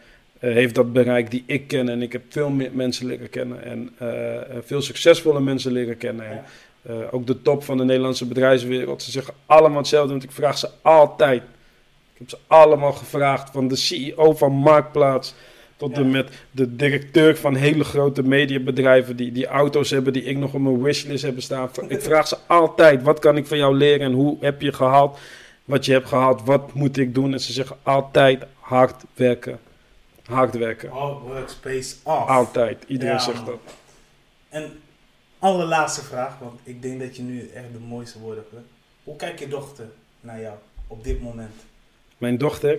heeft dat bereikt die ik ken en ik heb veel meer mensen leren kennen en eh, eh, veel succesvolle mensen leren kennen. En, eh, ook de top van de Nederlandse bedrijfswereld, ze zeggen allemaal hetzelfde, want ik vraag ze altijd. Ik heb ze allemaal gevraagd, van de CEO van Marktplaats tot Ja. en met de directeur van hele grote mediabedrijven die, die auto's hebben die ik nog op mijn wishlist heb staan. Ik vraag ze altijd, wat kan ik van jou leren en hoe heb je gehaald wat je hebt gehaald, wat moet ik doen? En ze zeggen altijd hard werken, hard werken. Workspace off. Altijd, iedereen Ja, zegt dat. En allerlaatste vraag, want ik denk dat je nu echt de mooiste woorden hebt. Hoe kijkt je dochter naar jou op dit moment? Mijn dochter,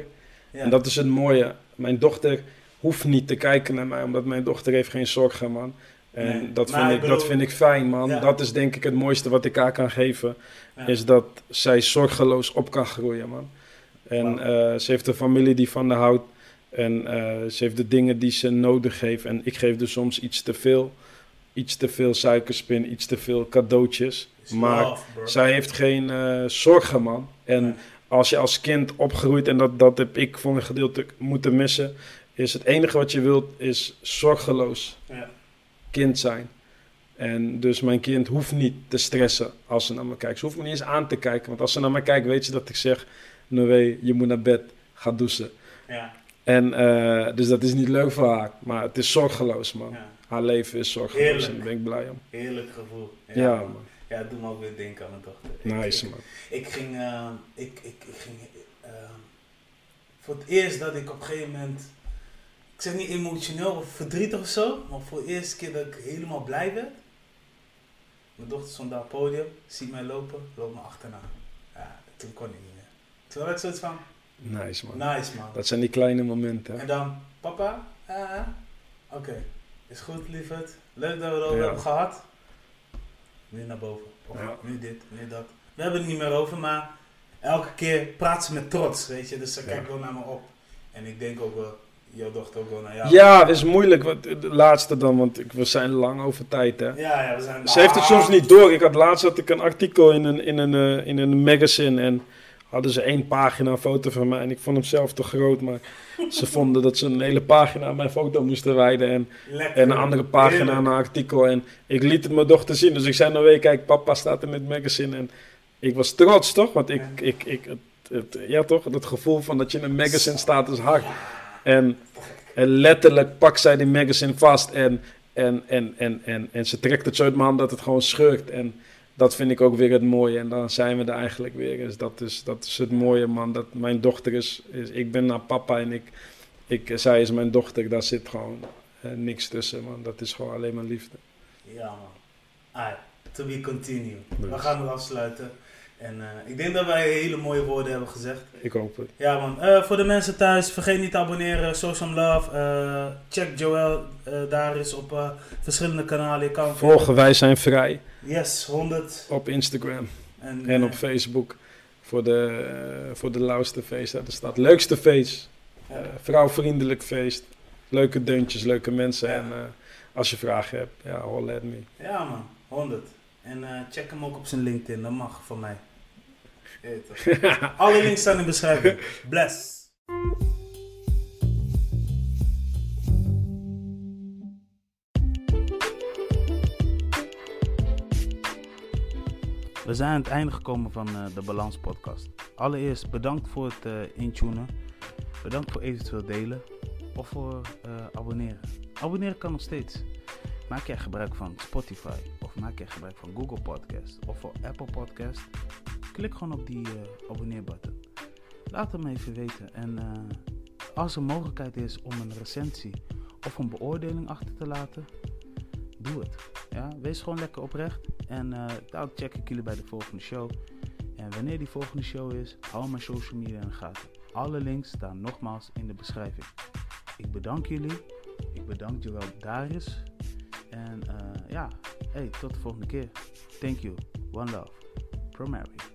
Ja. en dat is het mooie, mijn dochter hoeft niet te kijken naar mij, omdat mijn dochter heeft geen zorgen, man. En Nee, dat, vind ik bedoel- dat vind ik fijn, man. Ja. Dat is denk ik het mooiste wat ik haar kan geven. Ja. Is dat zij zorgeloos op kan groeien, man. En eh, ze heeft een familie die van haar houdt. En eh, ze heeft de dingen die ze nodig heeft. En ik geef dus soms iets te veel. Iets te veel suikerspin, iets te veel cadeautjes. Maar love, zij heeft geen eh, zorgen, man. En Nee. als je als kind opgroeit, en dat, dat heb ik voor een gedeelte moeten missen, is het enige wat je wilt, is zorgeloos Ja. kind zijn. En dus mijn kind hoeft niet te stressen als ze naar me kijkt. Ze hoeft me niet eens aan te kijken, want als ze naar me kijkt, weet ze dat ik zeg, Noé, je moet naar bed, ga douchen. Ja. En eh, dus dat is niet leuk voor haar, maar het is zorgeloos, man. ja. Haar leven is zorgeloos Heerlijk. en daar ben ik blij om. Heerlijk gevoel. Ja, man. man. Ja, het doet me ook weer denken aan mijn dochter. Nice, ik, man. Ik ging, eh, ik, ik, ik ging eh, voor het eerst dat ik op een gegeven moment, ik zeg niet emotioneel of verdrietig of zo, maar voor de eerste keer dat ik helemaal blij werd. Mijn dochter stond daar op het podium, ziet mij lopen, loopt me achterna. Ja, toen kon ik niet meer. Toen had ik zoiets van, Nice, man. nice man. Dat zijn die kleine momenten. En dan, papa, ah, oké, is goed lieverd, leuk dat we het over Ja. hebben gehad. Nu naar boven, of Ja. nu dit, nu dat. We hebben het niet meer over, maar elke keer praat ze met trots, weet je. Dus ze kijkt wel naar me op. En ik denk ook wel, jouw dochter ook wel naar jou. Ja, het is moeilijk. Wat, de laatste dan, want ik, we zijn lang over tijd, hè. Ja, ja, we zijn... Ze heeft het soms niet door. Ik had laatst had ik een artikel in een, in een, eh, in een magazine en hadden ze één pagina een foto van mij. En ik vond hem zelf te groot, maar ze *laughs* vonden dat ze een hele pagina aan mijn foto moesten wijden. En, Lekker. en een andere pagina aan een artikel. En ik liet het mijn dochter zien. Dus ik zei nou weet, kijk, papa staat in het magazine. En ik was trots, toch? Want ik, Ja. ik, ik, het, het- ja toch, het gevoel van dat je in een magazine staat is hard. En, en letterlijk pakt zij die magazine vast en, en, en, en, en, en ze trekt het zo uit mijn hand dat het gewoon scheurt. En dat vind ik ook weer het mooie. En dan zijn we er eigenlijk weer. Dus dat is, dat is het mooie, man. Dat mijn dochter is, is ik ben naar papa en ik, ik, zij is mijn dochter. Daar zit gewoon eh, niks tussen, man. Dat is gewoon alleen maar liefde. Ja, man. Alright, to be continued. We gaan het afsluiten. En eh, ik denk dat wij hele mooie woorden hebben gezegd. Ik hoop het. Ja man, Eh, voor de mensen thuis, vergeet niet te abonneren, Some Love. Check Joel daar is op verschillende kanalen. Je kan Volgen, wij zijn vrij Yes, 100. op Instagram En, en eh, op Facebook. Voor de, eh, voor de lauwste feest. Er staat leukste feest. Eh, vrouwvriendelijk feest. Leuke deuntjes, leuke mensen. En als je vragen hebt, ja, at me. ja man, 100. En check hem ook op zijn LinkedIn, dat mag van mij. *laughs* Alle links staan in de beschrijving. Bless. We zijn aan het einde gekomen van eh, de Balans Podcast. Allereerst bedankt voor het eh, intunen. Bedankt voor eventueel delen of voor eh, abonneren. Abonneren kan nog steeds. Maak jij gebruik van Spotify of maak jij gebruik van Google Podcast of voor Apple Podcast? Klik gewoon op die abonneerbutton. Laat het me even weten. En als er mogelijkheid is om een recensie of een beoordeling achter te laten, doe het. Ja, wees gewoon lekker oprecht. En eh dan check ik jullie bij de volgende show. En wanneer die volgende show is, hou mijn social media in de gaten. Alle links staan nogmaals in de beschrijving. Ik bedank jullie. Ik bedank Joël Darius. En eh, ja, hey, tot de volgende keer. Thank you. One love. Promary.